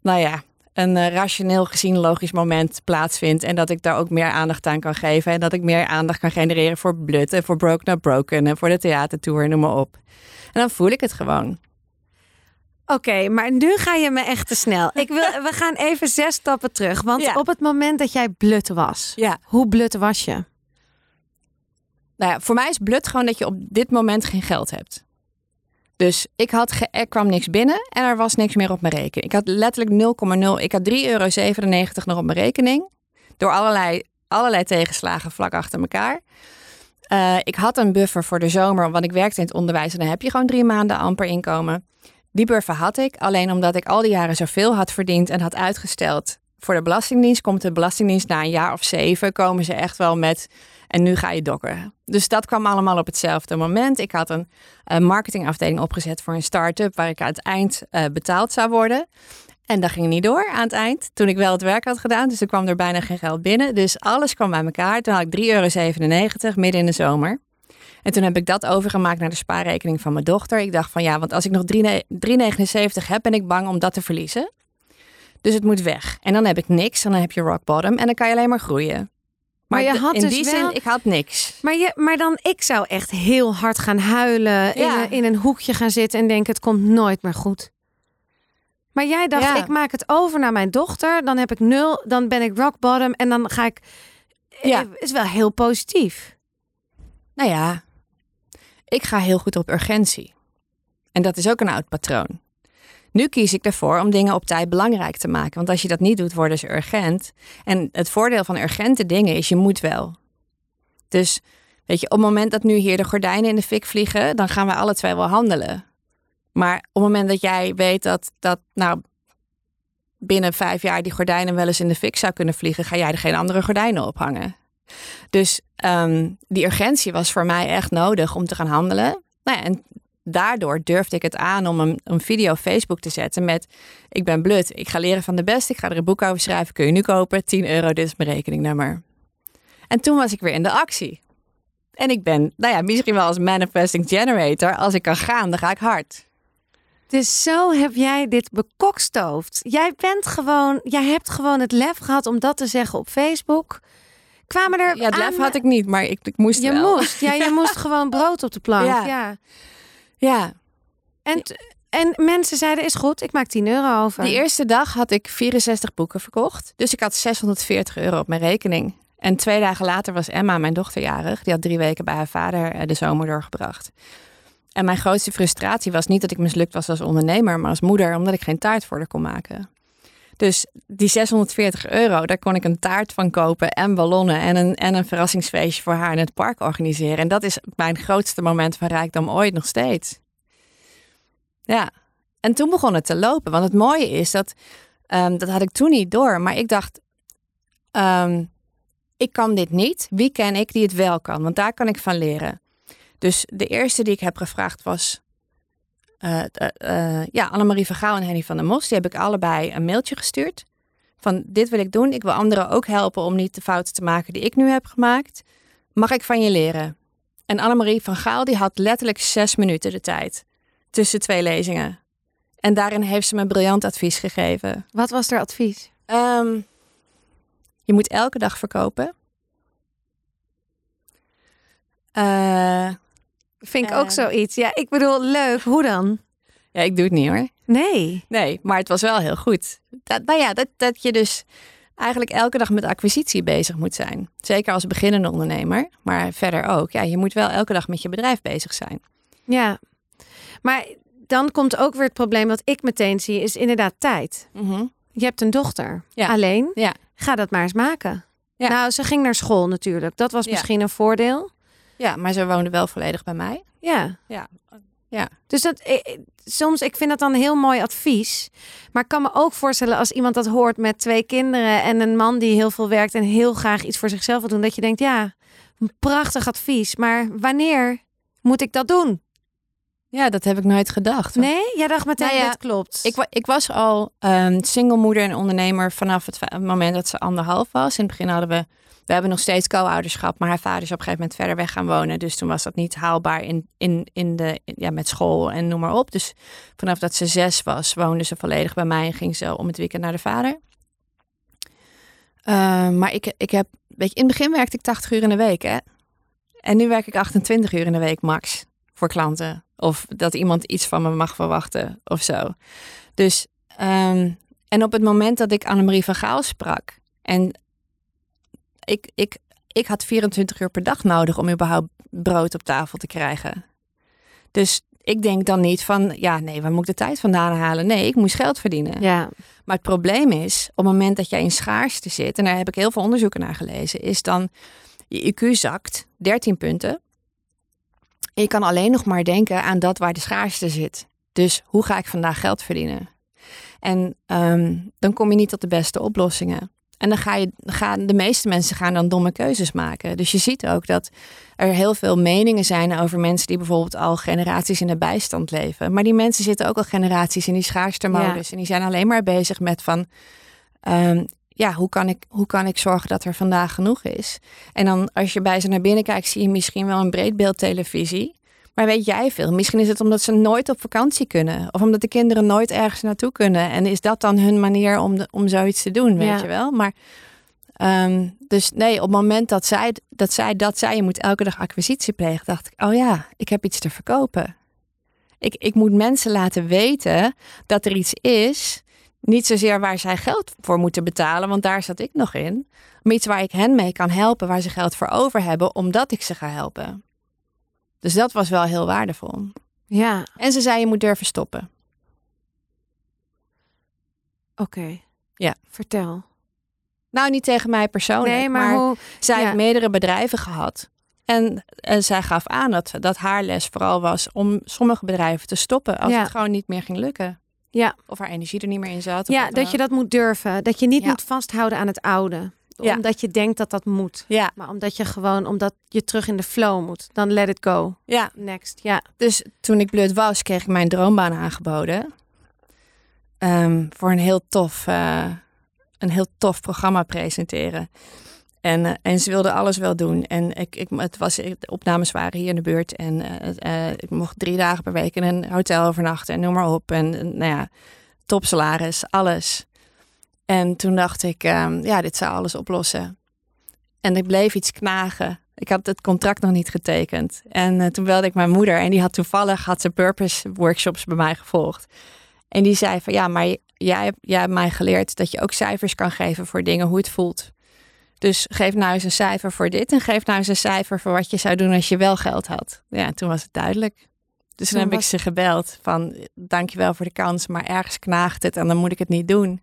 nou ja, een uh, rationeel gezien logisch moment plaatsvindt. En dat ik daar ook meer aandacht aan kan geven. En dat ik meer aandacht kan genereren voor Blood en voor Broken Not Broken en voor de theatertour, noem maar op. En dan voel ik het gewoon. Oké, maar nu ga je me echt te snel. Ik wil, we gaan even zes stappen terug. Want Ja. op het moment dat jij blut was, Ja. hoe blut was je? Nou ja, voor mij is blut gewoon dat je op dit moment geen geld hebt. Dus ik had ge- er kwam niks binnen en er was niks meer op mijn rekening. Ik had letterlijk 0,0. Ik had 3,97 euro nog op mijn rekening. Door allerlei, allerlei tegenslagen vlak achter elkaar. Eh, ik had een buffer voor de zomer, want ik werkte in het onderwijs en dan heb je gewoon drie maanden amper inkomen. Die buffer had ik, alleen omdat ik al die jaren zoveel had verdiend en had uitgesteld. Voor de Belastingdienst komt de Belastingdienst na een jaar of zeven, komen ze echt wel met en nu ga je dokken. Dus dat kwam allemaal op hetzelfde moment. Ik had een, eh, marketingafdeling opgezet voor een start-up waar ik aan het eind eh, betaald zou worden. En dat ging niet door aan het eind, toen ik wel het werk had gedaan. Dus er kwam er bijna geen geld binnen. Dus alles kwam bij elkaar. Toen had ik 3,97 euro midden in de zomer. En toen heb ik dat overgemaakt naar de spaarrekening van mijn dochter. Ik dacht van ja, want als ik nog 3 3,79 heb, ben ik bang om dat te verliezen. Dus het moet weg. En dan heb ik niks. En dan heb je rock bottom. En dan kan je alleen maar groeien. Maar je had in dus die wel- ik had niks. Maar, je, maar dan, ik zou echt heel hard gaan huilen, in, Ja. een, in een hoekje gaan zitten en denken, het komt nooit meer goed. Maar jij dacht, Ja. ik maak het over naar mijn dochter, dan heb ik nul, dan ben ik rock bottom en dan ga ik... Ja. Eh, is wel heel positief. Nou ja, ik ga heel goed op urgentie. En dat is ook een oud patroon. Nu kies ik ervoor om dingen op tijd belangrijk te maken. Want als je dat niet doet, worden ze urgent. En het voordeel van urgente dingen is, je moet wel. Dus weet je, op het moment dat nu hier de gordijnen in de fik vliegen, dan gaan we alle twee wel handelen. Maar op het moment dat jij weet dat, dat nou, binnen vijf jaar die gordijnen wel eens in de fik zou kunnen vliegen, ga jij er geen andere gordijnen ophangen. Dus ehm, die urgentie was voor mij echt nodig om te gaan handelen. Nou ja, en daardoor durfde ik het aan om een, een video op Facebook te zetten met... ik ben blut, ik ga leren van de beste, ik ga er een boek over schrijven, kun je nu kopen, 10 euro, dit is mijn rekeningnummer. En toen was ik weer in de actie. En ik ben, nou ja, misschien wel als manifesting generator, als ik kan gaan, dan ga ik hard. Dus zo heb jij dit bekokstoofd. Jij bent gewoon, jij hebt gewoon het lef gehad om dat te zeggen op Facebook. Kwamen er Ja, het lef had ik niet, maar ik, ik moest Je wel. moest, ja, je moest gewoon brood op de plank. Ja. Ja. Ja, En, en mensen zeiden, is goed, ik maak 10 euro over. Die eerste dag had ik 64 boeken verkocht. Dus ik had 640 euro op mijn rekening. En twee dagen later was Emma, mijn dochter, jarig. Die had drie weken bij haar vader eh, de zomer doorgebracht. En mijn grootste frustratie was niet dat ik mislukt was als ondernemer, maar als moeder, omdat ik geen taart voor haar kon maken. Dus die 640 euro, daar kon ik een taart van kopen en ballonnen en een, en een verrassingsfeestje voor haar in het park organiseren. En dat is mijn grootste moment van rijkdom ooit nog steeds. Ja, en toen begon het te lopen. Want het mooie is dat, ehm, dat had ik toen niet door. Maar ik dacht, ehm, ik kan dit niet. Wie ken ik die het wel kan? Want daar kan ik van leren. Dus de eerste die ik heb gevraagd was... eh, eh, ja, Annemarie van Gouw en Henny van der Mos. Die heb ik allebei een mailtje gestuurd. Van dit wil ik doen. Ik wil anderen ook helpen om niet de fouten te maken die ik nu heb gemaakt. Mag ik van je leren? En Annemarie van Gaal die had letterlijk zes minuten de tijd. Tussen twee lezingen. En daarin heeft ze me briljant advies gegeven. Wat was er advies? Ehm, je moet elke dag verkopen. Eh, Vind ik Eh. ook zoiets. Ja, ik bedoel, leuk. Hoe dan? ja, ik doe het niet hoor. Nee. Nee, maar het was wel heel goed. Dat, nou ja, dat, dat je dus eigenlijk elke dag met acquisitie bezig moet zijn. Zeker als beginnende ondernemer, maar verder ook. Ja, je moet wel elke dag met je bedrijf bezig zijn. Ja. Maar dan komt ook weer het probleem wat ik meteen zie, is inderdaad tijd. Je hebt een dochter. Ja. Alleen, Ja. ga dat maar eens maken. Ja. Nou, ze ging naar school natuurlijk. Dat was misschien een voordeel. Ja, maar ze woonde wel volledig bij mij. Ja. Ja, Ja. Dus dat, eh, soms, ik vind dat dan een heel mooi advies. Maar ik kan me ook voorstellen als iemand dat hoort met twee kinderen en een man die heel veel werkt en heel graag iets voor zichzelf wil doen, dat je denkt, ja, een prachtig advies. Maar wanneer moet ik dat doen? Ja, dat heb ik nooit gedaad. Nee, jij dacht meteen Nou ja, dat klopt. Ik, ik was al um, singlemoeder en ondernemer vanaf het, moment dat ze anderhalf was. In het begin hadden we, we hebben nog steeds co-ouderschap, maar haar vader is op een gegeven moment verder weg gaan wonen. Dus toen was dat niet haalbaar in, in, in de, ja, met school en noem maar op. Dus vanaf dat ze zes was, woonde ze volledig bij mij en ging ze om het weekend naar de vader. Um, maar ik, ik heb, weet je, in het begin werkte ik 80 uur in de week, hè. En nu werk ik 28 uur in de week max voor klanten. Of dat iemand iets van me mag verwachten of zo. Dus, ehm, en op het moment dat ik Annemarie van Gaal sprak en ik, ik, ik had 24 uur per dag nodig om überhaupt brood op tafel te krijgen. Dus ik denk dan niet van, ja, nee, waar moet ik de tijd vandaan halen? Nee, ik moest geld verdienen. ja, Maar het probleem is, op het moment dat jij in schaarste zit, en daar heb ik heel veel onderzoeken naar gelezen, is dan je IQ zakt 13 punten. En je kan alleen nog maar denken aan dat waar de schaarste zit. Dus hoe ga ik vandaag geld verdienen? En ehm, dan kom je niet tot de beste oplossingen. En dan ga je, gaan, de meeste mensen gaan dan domme keuzes maken. Dus je ziet ook dat er heel veel meningen zijn over mensen die bijvoorbeeld al generaties in de bijstand leven. Maar die mensen zitten ook al generaties in die schaarste modus. En die zijn alleen maar bezig met van, ehm, ja, hoe kan, ik, hoe kan ik zorgen dat er vandaag genoeg is? En dan als je bij ze naar binnen kijkt, zie je misschien wel een breedbeeldtelevisie. Maar weet jij veel? Misschien is het omdat ze nooit op vakantie kunnen. Of omdat de kinderen nooit ergens naartoe kunnen. En is dat dan hun manier om, de, om zoiets te doen, weet Ja. je wel? Maar ehm, dus nee, op het moment dat zij, dat zij dat zei, je moet elke dag acquisitie plegen, dacht ik, oh ja, ik heb iets te verkopen. Ik, ik moet mensen laten weten dat er iets is. Niet zozeer waar zij geld voor moeten betalen, want daar zat ik nog in. Maar iets waar ik hen mee kan helpen, waar ze geld voor over hebben, omdat ik ze ga helpen. Dus dat was wel heel waardevol. ja, En ze zei, je moet durven stoppen. oké. Ja. Vertel. Nou, niet tegen mij persoonlijk, nee, maar, hoe... zij ja. heeft meerdere bedrijven gehad. En, en zij gaf aan dat, dat haar les vooral was om sommige bedrijven te stoppen als Ja. het gewoon niet meer ging lukken. Ja. Of haar energie er niet meer in zat. Ja, dat je dat moet durven. Dat je niet Ja. moet vasthouden aan het oude. Ja. Omdat je denkt dat dat moet. Ja, Maar omdat je gewoon, omdat je terug in de flow moet. Dan let it go. ja, Next. Ja. dus toen ik blut was, kreeg ik mijn droombaan aangeboden. Ehm, voor een heel tof, eh, een heel tof programma presenteren. En, eh, en ze wilden alles wel doen. En ik, ik, het was, de opnames waren hier in de buurt. En eh, ik mocht drie dagen per week in een hotel overnachten en noem maar op. En nou ja, topsalaris, alles. En toen dacht ik, ehm, ja, dit zou alles oplossen. En ik bleef iets knagen. Ik had het contract nog niet getekend. En eh, toen belde ik mijn moeder. En die had toevallig had ze purpose workshops bij mij gevolgd. En die zei van ja, maar jij, hebt- jij hebt mij geleerd dat je ook cijfers kan geven voor dingen, hoe het voelt. Dus geef nou eens een cijfer voor dit en geef nou eens een cijfer voor wat je zou doen als je wel geld had. Ja, toen was het duidelijk. Dus toen Toen heb ik ze gebeld van dankjewel voor de kans, maar ergens knaagt het en dan moet ik het niet doen.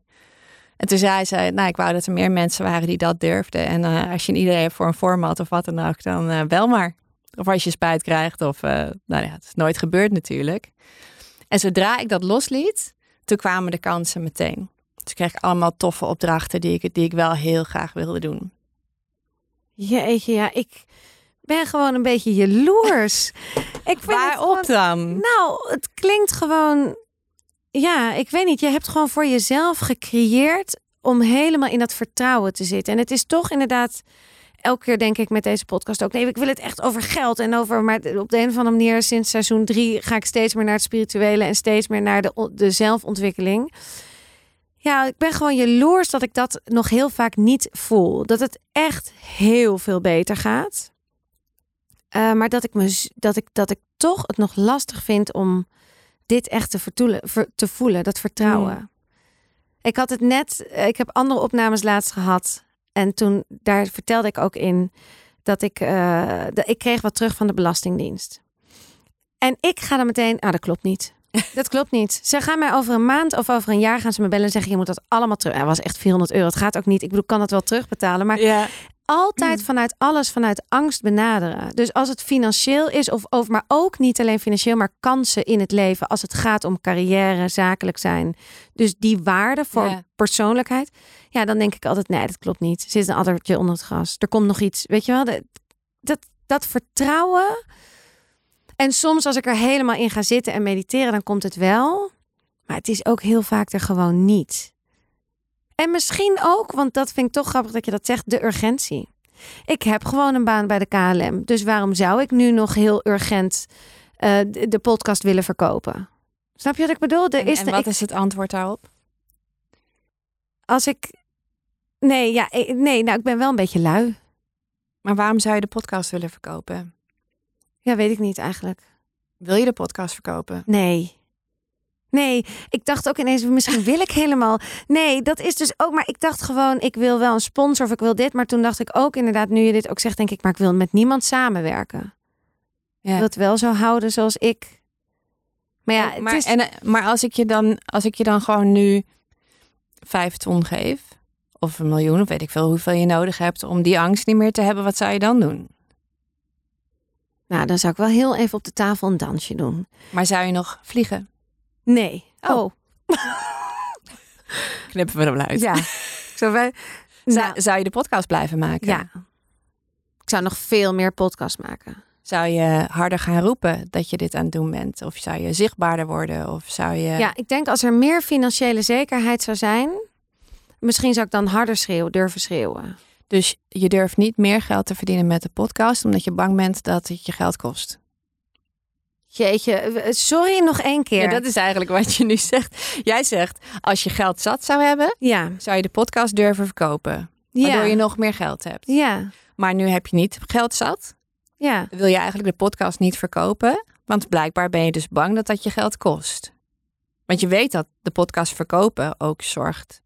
En toen zei ze, nou ik wou dat er meer mensen waren die dat durfden. En eh, als je een idee hebt voor een format of wat dan ook, dan eh, bel maar. Of als je spijt krijgt of, eh, nou ja, het is nooit gebeurd natuurlijk. En zodra ik dat losliet, toen kwamen de kansen meteen. Toen kreeg ik allemaal toffe opdrachten die ik, die ik wel heel graag wilde doen. Jeetje, ja. Ik ben gewoon een beetje jaloers. ik vind het Waarop gewoon- dan? Nou, het klinkt gewoon. Ja, ik weet niet. Je hebt gewoon voor jezelf gecreëerd om helemaal in dat vertrouwen te zitten. En het is toch inderdaad. Elke keer denk ik met deze podcast ook. Nee, ik wil het echt over geld en over. Maar op de een of andere manier, sinds seizoen drie, ga ik steeds meer naar het spirituele en steeds meer naar de, de zelfontwikkeling. Ja, ik ben gewoon jaloers dat ik dat nog heel vaak niet voel. Dat het echt heel veel beter gaat. Eh, maar dat ik, me, dat, ik, dat ik toch het nog lastig vind om dit echt te, vertoelen, ver- te voelen, dat vertrouwen. Mm. Ik had het net, eh, ik heb andere opnames laatst gehad. En toen, daar vertelde ik ook in dat ik, eh, dat ik kreeg wat terug van de Belastingdienst. En ik ga dan meteen, ah, dat klopt niet. Dat klopt niet. Ze gaan mij over een maand of over een jaar gaan ze me bellen en zeggen: je moet dat allemaal terug. Er was echt 400 euro. Het gaat ook niet. Ik bedoel, ik kan het wel terugbetalen, maar Ja, altijd Mm. vanuit alles vanuit angst benaderen. Dus als het financieel is, of over, maar ook niet alleen financieel, maar kansen in het leven. Als het gaat om carrière, zakelijk zijn. Dus die waarde voor Ja. persoonlijkheid. Ja, dan denk ik altijd: nee, dat klopt niet. Er zit een addertje onder het gras. Er komt nog iets. Weet je wel, dat, dat, dat vertrouwen. En soms als ik er helemaal in ga zitten en mediteren, dan komt het wel. Maar het is ook heel vaak er gewoon niet. En misschien ook, want dat vind ik toch grappig dat je dat zegt, de urgentie. Ik heb gewoon een baan bij de KLM. Dus waarom zou ik nu nog heel urgent eh, de, podcast willen verkopen? Snap je wat ik bedoel? Er En, is en de- wat ik- is het antwoord daarop? als ik. Nee, ja, nee, nou, ik ben wel een beetje lui. Maar waarom zou je de podcast willen verkopen? Ja, weet ik niet eigenlijk. Wil je de podcast verkopen? Nee. Nee, ik dacht ook ineens, misschien wil ik helemaal. Nee, dat is dus ook. Maar ik dacht gewoon, ik wil wel een sponsor of ik wil dit. Maar toen dacht ik ook inderdaad, nu je dit ook zegt, denk ik, maar ik wil met niemand samenwerken. Ik Ja. wil het wel zo houden zoals ik. Maar ja, maar, het is, en, maar als ik je dan, als ik je dan gewoon nu vijf ton geef, of een miljoen, of weet ik veel hoeveel je nodig hebt om die angst niet meer te hebben, wat zou je dan doen? nou, dan zou ik wel heel even op de tafel een dansje doen. Maar zou je nog vliegen? Nee. Oh. Oh, Knippen we wel uit. ja. Zo wij, Zou, nou, zou je de podcast blijven maken? ja. Ik zou nog veel meer podcast maken. Zou je harder gaan roepen dat je dit aan het doen bent? Of zou je zichtbaarder worden? Of zou je... Ja, ik denk als er meer financiële zekerheid zou zijn, misschien zou ik dan harder schreeuwen, durven schreeuwen. Dus je durft niet meer geld te verdienen met de podcast, omdat je bang bent dat het je geld kost. Jeetje, sorry nog één keer. Ja, dat is eigenlijk wat je nu zegt. Jij zegt, als je geld zat zou hebben, ja. zou je de podcast durven verkopen. Waardoor je nog meer geld hebt. Ja, Maar nu heb je niet geld zat. ja, Wil je eigenlijk de podcast niet verkopen? Want blijkbaar ben je dus bang dat dat je geld kost. Want je weet dat de podcast verkopen ook zorgt.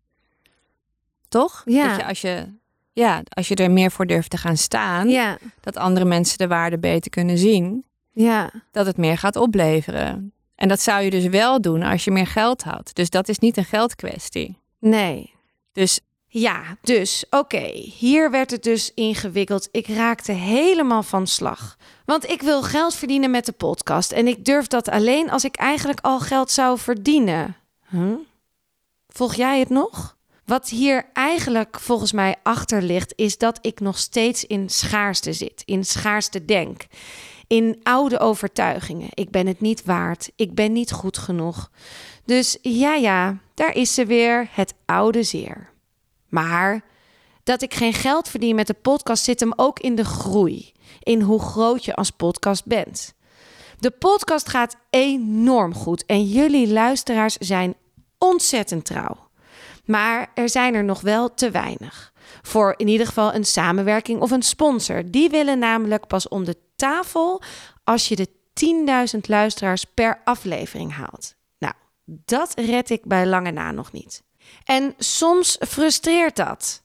Toch? Ja. Dat je als je, ja, als je er meer voor durft te gaan staan, ja, dat andere mensen de waarde beter kunnen zien, ja. dat het meer gaat opleveren. En dat zou je dus wel doen als je meer geld had. Dus dat is niet een geldkwestie. Nee. Dus Ja, dus oké, hier werd het dus ingewikkeld. Ik raakte helemaal van slag. Want ik wil geld verdienen met de podcast. En ik durf dat alleen als ik eigenlijk al geld zou verdienen. Huh? Volg jij het nog? Wat hier eigenlijk volgens mij achter ligt, is dat ik nog steeds in schaarste zit. In schaarste denk. In oude overtuigingen. Ik ben het niet waard. Ik ben niet goed genoeg. Dus ja, ja, daar is ze weer, het oude zeer. Maar dat ik geen geld verdien met de podcast zit hem ook in de groei. In hoe groot je als podcast bent. De podcast gaat enorm goed en jullie luisteraars zijn ontzettend trouw. Maar er zijn er nog wel te weinig. Voor in ieder geval een samenwerking of een sponsor. Die willen namelijk pas om de tafel als je de 10.000 luisteraars per aflevering haalt. Nou, dat red ik bij lange na nog niet. En soms frustreert dat.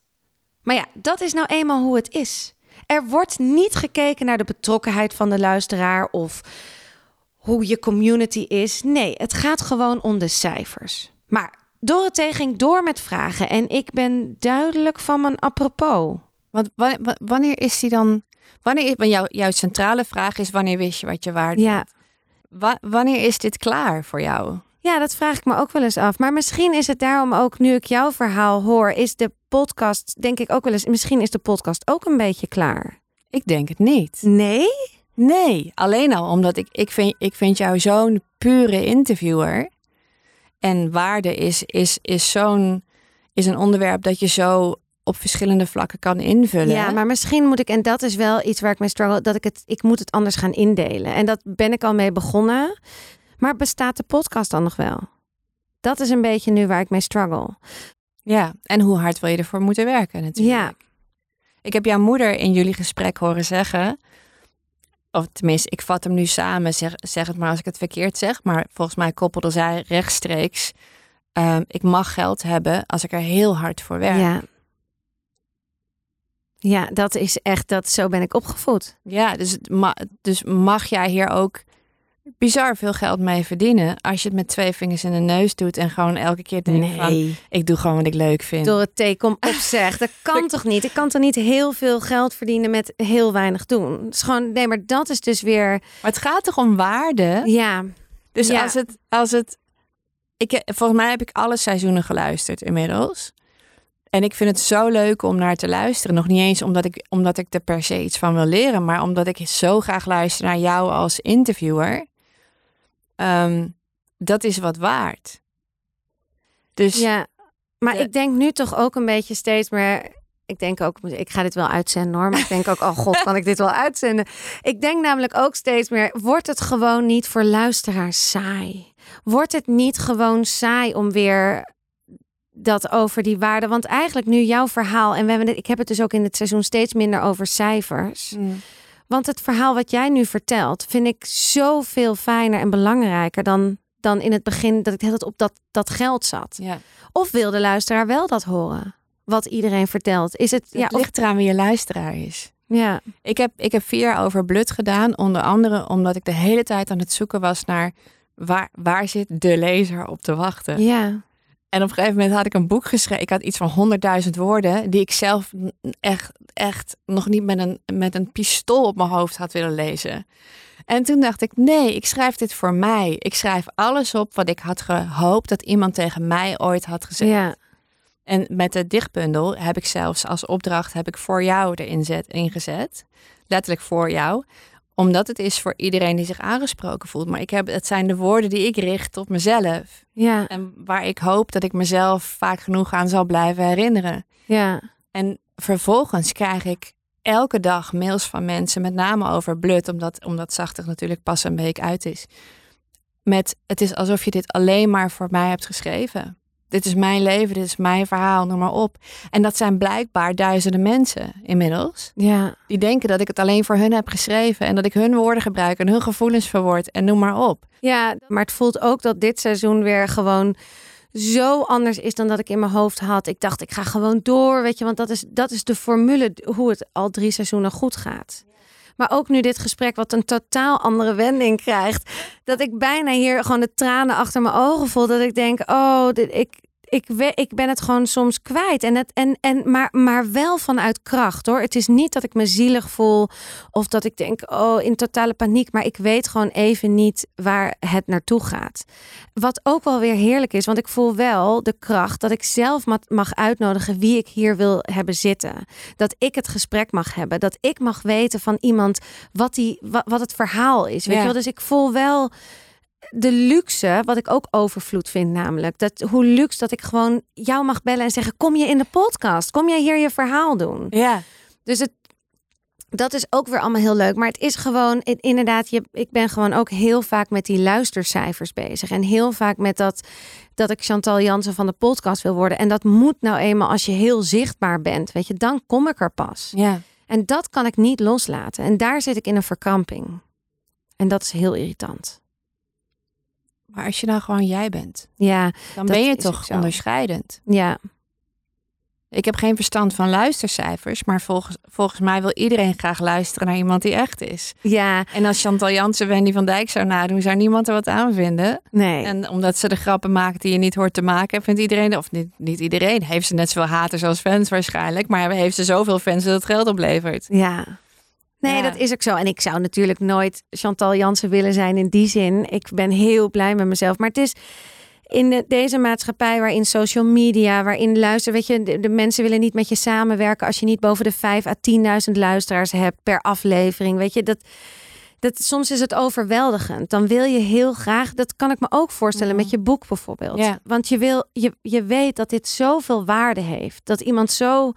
Maar ja, dat is nou eenmaal hoe het is. Er wordt niet gekeken naar de betrokkenheid van de luisteraar of hoe je community is. Nee, het gaat gewoon om de cijfers. Maar Dorothee ging door met vragen en ik ben duidelijk van mijn apropos. Want wa- wa- wanneer is die dan? Wanneer, want jouw, jouw centrale vraag is: wanneer wist je wat je waard Ja. Wa- wanneer is dit klaar voor jou? Ja, dat vraag ik me ook wel eens af. Maar misschien is het daarom ook, nu ik jouw verhaal hoor, is de podcast, denk ik ook wel eens, misschien is de podcast ook een beetje klaar. Ik denk het niet. Nee? Nee, alleen al omdat ik, ik, vind, ik vind jou zo'n pure interviewer. En waarde is, is, is zo'n is een onderwerp dat je zo op verschillende vlakken kan invullen. Ja, maar misschien moet ik, en dat is wel iets waar ik mee struggle, dat ik het, ik moet het anders gaan indelen. En dat ben ik al mee begonnen. Maar bestaat de podcast dan nog wel? Dat is een beetje nu waar ik mee struggle. Ja, en hoe hard wil je ervoor moeten werken natuurlijk. Ja. Ik heb jouw moeder in jullie gesprek horen zeggen, of tenminste, ik vat hem nu samen, zeg, zeg het maar als ik het verkeerd zeg, maar volgens mij koppelde zij rechtstreeks, ehm, ik mag geld hebben als ik er heel hard voor werk. Ja. Ja, dat is echt, dat, zo ben ik opgevoed. Ja, dus, ma- dus mag jij hier ook bizar veel geld mee verdienen. Als je het met twee vingers in de neus doet en gewoon elke keer denkt van... Ik doe gewoon wat ik leuk vind. Door het teken op zeg. Dat kan toch niet? Ik kan toch niet heel veel geld verdienen met heel weinig doen? Het is gewoon, nee, maar dat is dus weer... Maar het gaat toch om waarde? Ja. Dus Ja. als het... Als het ik, volgens mij heb ik alle seizoenen geluisterd inmiddels. En ik vind het zo leuk om naar te luisteren. Nog niet eens omdat ik, omdat ik er per se iets van wil leren, maar omdat ik zo graag luister naar jou als interviewer. Ehm, dat is wat waard. Dus Ja, maar de- ik denk nu toch ook een beetje steeds meer. Ik denk ook, ik ga dit wel uitzenden hoor. Maar ik denk ook, oh god, kan ik dit wel uitzenden? Ik denk namelijk ook steeds meer, wordt het gewoon niet voor luisteraars saai? Wordt het niet gewoon saai om weer dat over die waarde? Want eigenlijk nu jouw verhaal, en we hebben het, ik heb het dus ook in het seizoen steeds minder over cijfers. Mm. Want het verhaal wat jij nu vertelt, vind ik zoveel fijner en belangrijker dan, dan in het begin dat ik tijd op dat, dat geld zat. ja. Of wil de luisteraar wel dat horen? Wat iedereen vertelt. Is het. Het Ja, of- ligt eraan wie je luisteraar is. ja. Ik heb, ik heb vier jaar over blut gedaan. Onder andere omdat ik de hele tijd aan het zoeken was naar waar, waar zit de lezer op te wachten. ja. En op een gegeven moment had ik een boek geschreven. Ik had iets van 100.000 woorden die ik zelf echt, echt nog niet met een, met een pistool op mijn hoofd had willen lezen. En toen dacht ik, nee, ik schrijf dit voor mij. Ik schrijf alles op wat ik had gehoopt dat iemand tegen mij ooit had gezegd. Ja. En met de dichtbundel heb ik zelfs als opdracht heb ik voor jou erin zet, ingezet. Letterlijk voor jou. Omdat het is voor iedereen die zich aangesproken voelt. Maar ik heb, het zijn de woorden die ik richt op mezelf. Ja. En waar ik hoop dat ik mezelf vaak genoeg aan zal blijven herinneren. Ja. En vervolgens krijg ik elke dag mails van mensen, met name over blut, omdat, omdat Zachtig natuurlijk pas een week uit is. Met het is alsof je dit alleen maar voor mij hebt geschreven. Dit is mijn leven, dit is mijn verhaal, noem maar op. En dat zijn blijkbaar duizenden mensen inmiddels. Ja. Die denken dat ik het alleen voor hun heb geschreven. En dat ik hun woorden gebruik en hun gevoelens verwoord en noem maar op. Ja. Maar het voelt ook dat dit seizoen weer gewoon zo anders is dan dat ik in mijn hoofd had. Ik dacht, ik ga gewoon door, weet je, want dat is, dat is de formule hoe het al drie seizoenen goed gaat. Maar ook nu dit gesprek wat een totaal andere wending krijgt. Dat ik bijna hier gewoon de tranen achter mijn ogen voel. Dat ik denk, oh, dit, ik, ik, we- ik ben het gewoon soms kwijt. En het, en, en, maar, maar wel vanuit kracht hoor. Het is niet dat ik me zielig voel. Of dat ik denk, oh, in totale paniek. Maar ik weet gewoon even niet waar het naartoe gaat. Wat ook wel weer heerlijk is. Want ik voel wel de kracht dat ik zelf ma- mag uitnodigen wie ik hier wil hebben zitten. Dat ik het gesprek mag hebben. Dat ik mag weten van iemand wat, die, wat, wat het verhaal is. Weet Ja. je wel? Dus ik voel wel de luxe, wat ik ook overvloed vind namelijk. Dat, hoe luxe dat ik gewoon jou mag bellen en zeggen... kom je in de podcast? Kom jij hier je verhaal doen? Ja, Dus het, dat is ook weer allemaal heel leuk. Maar het is gewoon, in- inderdaad, je, ik ben gewoon ook heel vaak met die luistercijfers bezig. En heel vaak met dat, dat ik Chantal Jansen van de podcast wil worden. En dat moet nou eenmaal als je heel zichtbaar bent. Weet je, dan kom ik er pas. ja. En dat kan ik niet loslaten. En daar zit ik in een verkramping. En dat is heel irritant. Maar als je nou gewoon jij bent, Ja, dan ben je toch onderscheidend. ja, Ik heb geen verstand van luistercijfers, maar volgens, volgens mij wil iedereen graag luisteren naar iemand die echt is. ja, En als Chantal Jansen Wendy van Dijk zou nadoen, zou niemand er wat aan vinden. nee. En omdat ze de grappen maakt die je niet hoort te maken, vindt iedereen, of niet, niet iedereen, heeft ze net zoveel haters als fans waarschijnlijk, maar heeft ze zoveel fans dat het geld oplevert. Ja. Nee, Ja. dat is ook zo. En ik zou natuurlijk nooit Chantal Jansen willen zijn in die zin. Ik ben heel blij met mezelf. Maar het is in de- deze maatschappij waarin social media, waarin luister, weet je, de, de mensen willen niet met je samenwerken als je niet boven de 5 à 10.000 luisteraars hebt per aflevering. Weet je, dat, dat soms is het overweldigend. Dan wil je heel graag, dat kan ik me ook voorstellen met je boek bijvoorbeeld. Ja. Want je wil, je, je weet dat dit zoveel waarde heeft. Dat iemand zo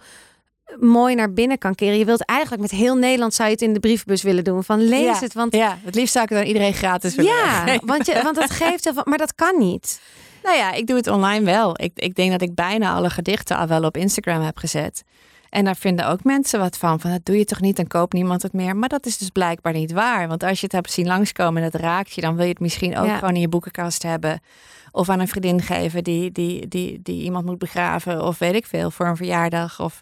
mooi naar binnen kan keren. Je wilt eigenlijk met heel Nederland zou je het in de brievenbus willen doen. Van lees Ja. het, want Ja, het liefst zou ik het aan iedereen gratis willen ja, want, je, want dat geeft maar dat kan niet. Nou ja, ik doe het online wel. Ik, ik denk dat ik bijna alle gedichten al wel op Instagram heb gezet. En daar vinden ook mensen wat van. Van dat doe je toch niet, dan koopt niemand het meer. Maar dat is dus blijkbaar niet waar. Want als je het hebt zien langskomen en het raakt je, dan wil je het misschien ook Ja. gewoon in je boekenkast hebben. Of aan een vriendin geven die, die, die, die iemand moet begraven. Of weet ik veel, voor een verjaardag. Of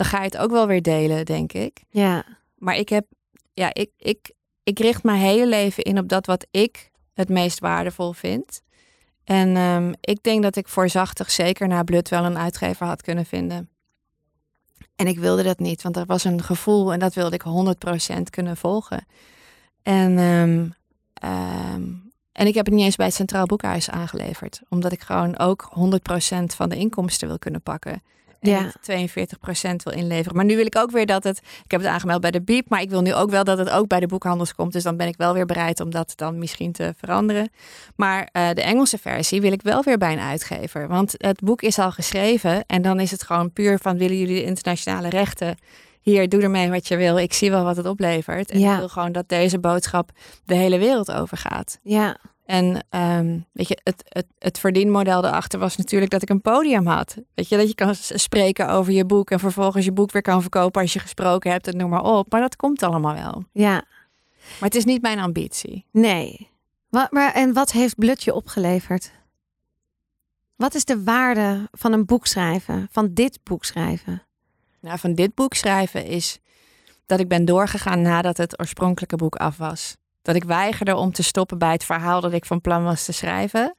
dan ga je het ook wel weer delen, denk ik. Ja, Maar ik heb, ja, ik, ik, ik richt mijn hele leven in op dat wat ik het meest waardevol vind. En ehm, ik denk dat ik voorzachtig zeker na Blut wel een uitgever had kunnen vinden. En ik wilde dat niet, want er was een gevoel en dat wilde ik 100% kunnen volgen. En, ehm, ehm, en ik heb het niet eens bij het Centraal Boekhuis aangeleverd, omdat ik gewoon ook 100% van de inkomsten wil kunnen pakken ja. 42% wil inleveren. Maar nu wil ik ook weer dat het. Ik heb het aangemeld bij de Biep, maar ik wil nu ook wel dat het ook bij de boekhandels komt. Dus dan ben ik wel weer bereid om dat dan misschien te veranderen. Maar uh, de Engelse versie wil ik wel weer bij een uitgever. Want het boek is al geschreven en dan is het gewoon puur van willen jullie de internationale rechten hier, doe ermee wat je wil. Ik zie wel wat het oplevert. En ja. ik wil gewoon dat deze boodschap de hele wereld overgaat. Ja. En ehm, weet je, het, het, het verdienmodel daarachter was natuurlijk dat ik een podium had. Weet je, dat je kan spreken over je boek en vervolgens je boek weer kan verkopen als je gesproken hebt en noem maar op. Maar dat komt allemaal wel. Ja. Maar het is niet mijn ambitie. Nee. Wat, maar, en wat heeft Blutje opgeleverd? Wat is de waarde van een boek schrijven, van dit boek schrijven? Nou, van dit boek schrijven is dat ik ben doorgegaan nadat het oorspronkelijke boek af was. Dat ik weigerde om te stoppen bij het verhaal dat ik van plan was te schrijven.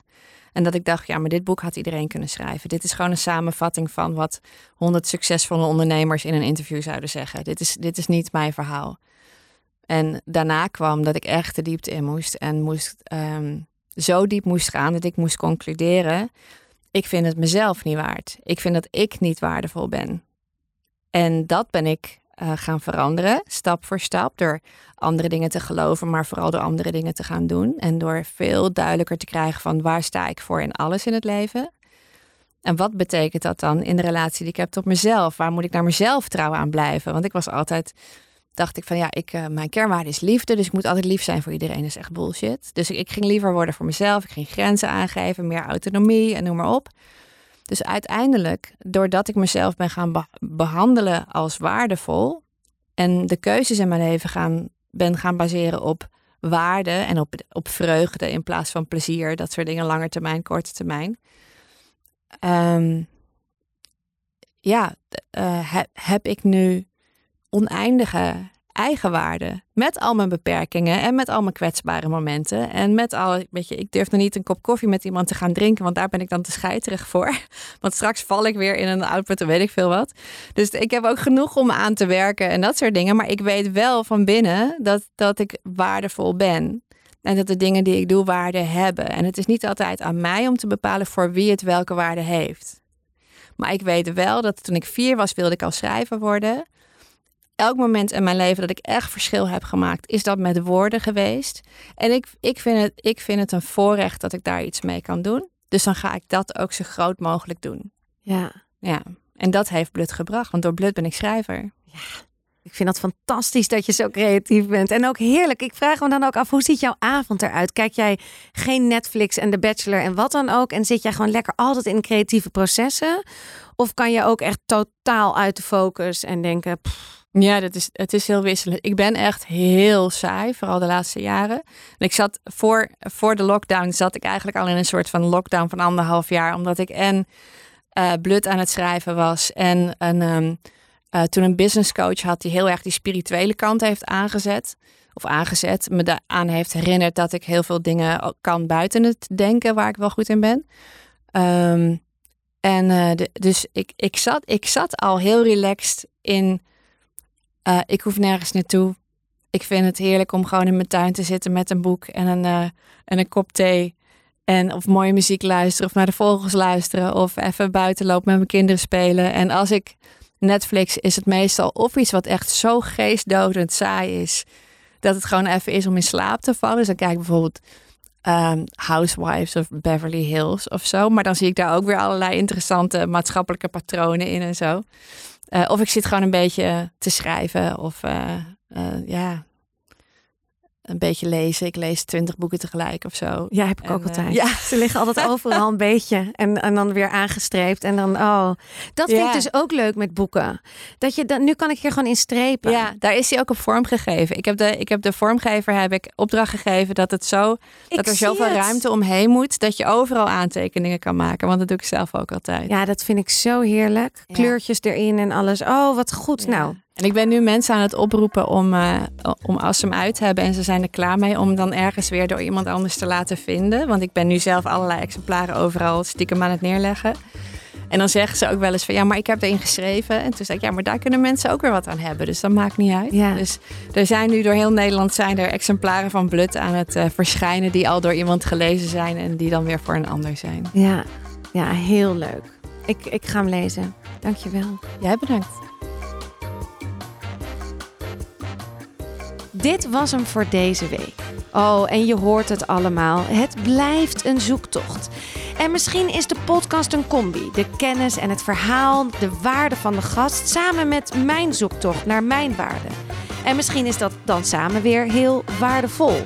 En dat ik dacht, ja, maar dit boek had iedereen kunnen schrijven. Dit is gewoon een samenvatting van wat honderd succesvolle ondernemers in een interview zouden zeggen. Dit is, dit is niet mijn verhaal. En daarna kwam dat ik echt de diepte in moest en moest ehm, zo diep moest gaan dat ik moest concluderen: ik vind het mezelf niet waard. Ik vind dat ik niet waardevol ben. En dat ben ik uh, gaan veranderen, stap voor stap, door andere dingen te geloven, maar vooral door andere dingen te gaan doen. En door veel duidelijker te krijgen van waar sta ik voor in alles in het leven. En wat betekent dat dan in de relatie die ik heb tot mezelf? Waar moet ik naar mezelf trouw aan blijven? Want ik was altijd, dacht ik van ja, ik, uh, mijn kernwaarde is liefde, dus ik moet altijd lief zijn voor iedereen. Dat is echt bullshit. Dus ik, ik ging liever worden voor mezelf, ik ging grenzen aangeven, meer autonomie en noem maar op. Dus uiteindelijk, doordat ik mezelf ben gaan behandelen als waardevol en de keuzes in mijn leven gaan, ben gaan baseren op waarde en op, op vreugde in plaats van plezier, dat soort dingen, lange termijn, korte termijn. Um, ja, uh, heb ik nu oneindige eigenwaarde. Met al mijn beperkingen en met al mijn kwetsbare momenten. En met al, weet je, ik durf nog niet een kop koffie met iemand te gaan drinken, want daar ben ik dan te scheiterig voor. Want straks val ik weer in een output en weet ik veel wat. Dus ik heb ook genoeg om aan te werken en dat soort dingen. Maar ik weet wel van binnen dat, dat ik waardevol ben. En dat de dingen die ik doe waarde hebben. En het is niet altijd aan mij om te bepalen voor wie het welke waarde heeft. Maar ik weet wel dat toen ik vier was, wilde ik al schrijver worden elk moment in mijn leven dat ik echt verschil heb gemaakt, is dat met woorden geweest. En ik, ik, vind het, ik vind het een voorrecht dat ik daar iets mee kan doen. Dus dan ga ik dat ook zo groot mogelijk doen. Ja. Ja. En dat heeft Blut gebracht, want door Blut ben ik schrijver. Ja. Ik vind dat fantastisch dat je zo creatief bent. En ook heerlijk. Ik vraag me dan ook af, hoe ziet jouw avond eruit? Kijk jij geen Netflix en The Bachelor en wat dan ook? En zit jij gewoon lekker altijd in creatieve processen? Of kan je ook echt totaal uit de focus en denken... Ja, dat is, het is heel wisselend. Ik ben echt heel saai, vooral de laatste jaren. En ik zat voor, voor de lockdown, zat ik eigenlijk al in een soort van lockdown van anderhalf jaar. Omdat ik en uh, blut aan het schrijven was. En een, um, uh, toen een business coach had die heel erg die spirituele kant heeft aangezet. Of aangezet, me daaraan heeft herinnerd dat ik heel veel dingen kan buiten het denken waar ik wel goed in ben. Um, en de, dus ik, ik, zat, ik zat al heel relaxed in uh, ik hoef nergens naartoe. Ik vind het heerlijk om gewoon in mijn tuin te zitten met een boek en een, uh, en een kop thee. En of mooie muziek luisteren of naar de vogels luisteren. Of even buiten lopen met mijn kinderen spelen. En als ik Netflix is het meestal of iets wat echt zo geestdodend saai is. Dat het gewoon even is om in slaap te vallen. Dus dan kijk ik bijvoorbeeld um, Housewives of Beverly Hills of zo. Maar dan zie ik daar ook weer allerlei interessante maatschappelijke patronen in en zo. Uh, of ik zit gewoon een beetje te schrijven of uh, ja, een beetje lezen. Ik lees twintig boeken tegelijk of zo. Ja, heb ik ook altijd. ja. Ze liggen altijd overal een beetje. En, en dan weer aangestreept. En dan, oh. Dat vind ik dus ook leuk met boeken. Dat je dan, nu kan ik hier gewoon in strepen. Ja, daar is hij ook op vorm gegeven. Ik heb de, ik heb de vormgever heb ik opdracht gegeven dat het zo, dat er zoveel ruimte omheen moet. Dat je overal aantekeningen kan maken. Want dat doe ik zelf ook altijd. Ja, dat vind ik zo heerlijk. Kleurtjes erin en alles. Oh, wat goed. Nou, En ik ben nu mensen aan het oproepen om, uh, om als ze hem uit hebben en ze zijn er klaar mee, om dan ergens weer door iemand anders te laten vinden. Want ik ben nu zelf allerlei exemplaren overal stiekem aan het neerleggen. En dan zeggen ze ook wel eens van ja, maar ik heb erin geschreven. En toen zei ik ja, maar daar kunnen mensen ook weer wat aan hebben. Dus dat maakt niet uit. Ja. Dus er zijn nu door heel Nederland zijn er exemplaren van Blut aan het uh, verschijnen die al door iemand gelezen zijn en die dan weer voor een ander zijn. Ja, ja heel leuk. Ik, ik ga hem lezen. Dankjewel. Jij bedankt. Dit was hem voor deze week. Oh, en je hoort het allemaal. Het blijft een zoektocht. En misschien is de podcast een combi. De kennis en het verhaal, de waarde van de gast, samen met mijn zoektocht naar mijn waarde. En misschien is dat dan samen weer heel waardevol.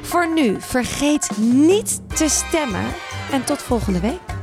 Voor nu, vergeet niet te stemmen en tot volgende week.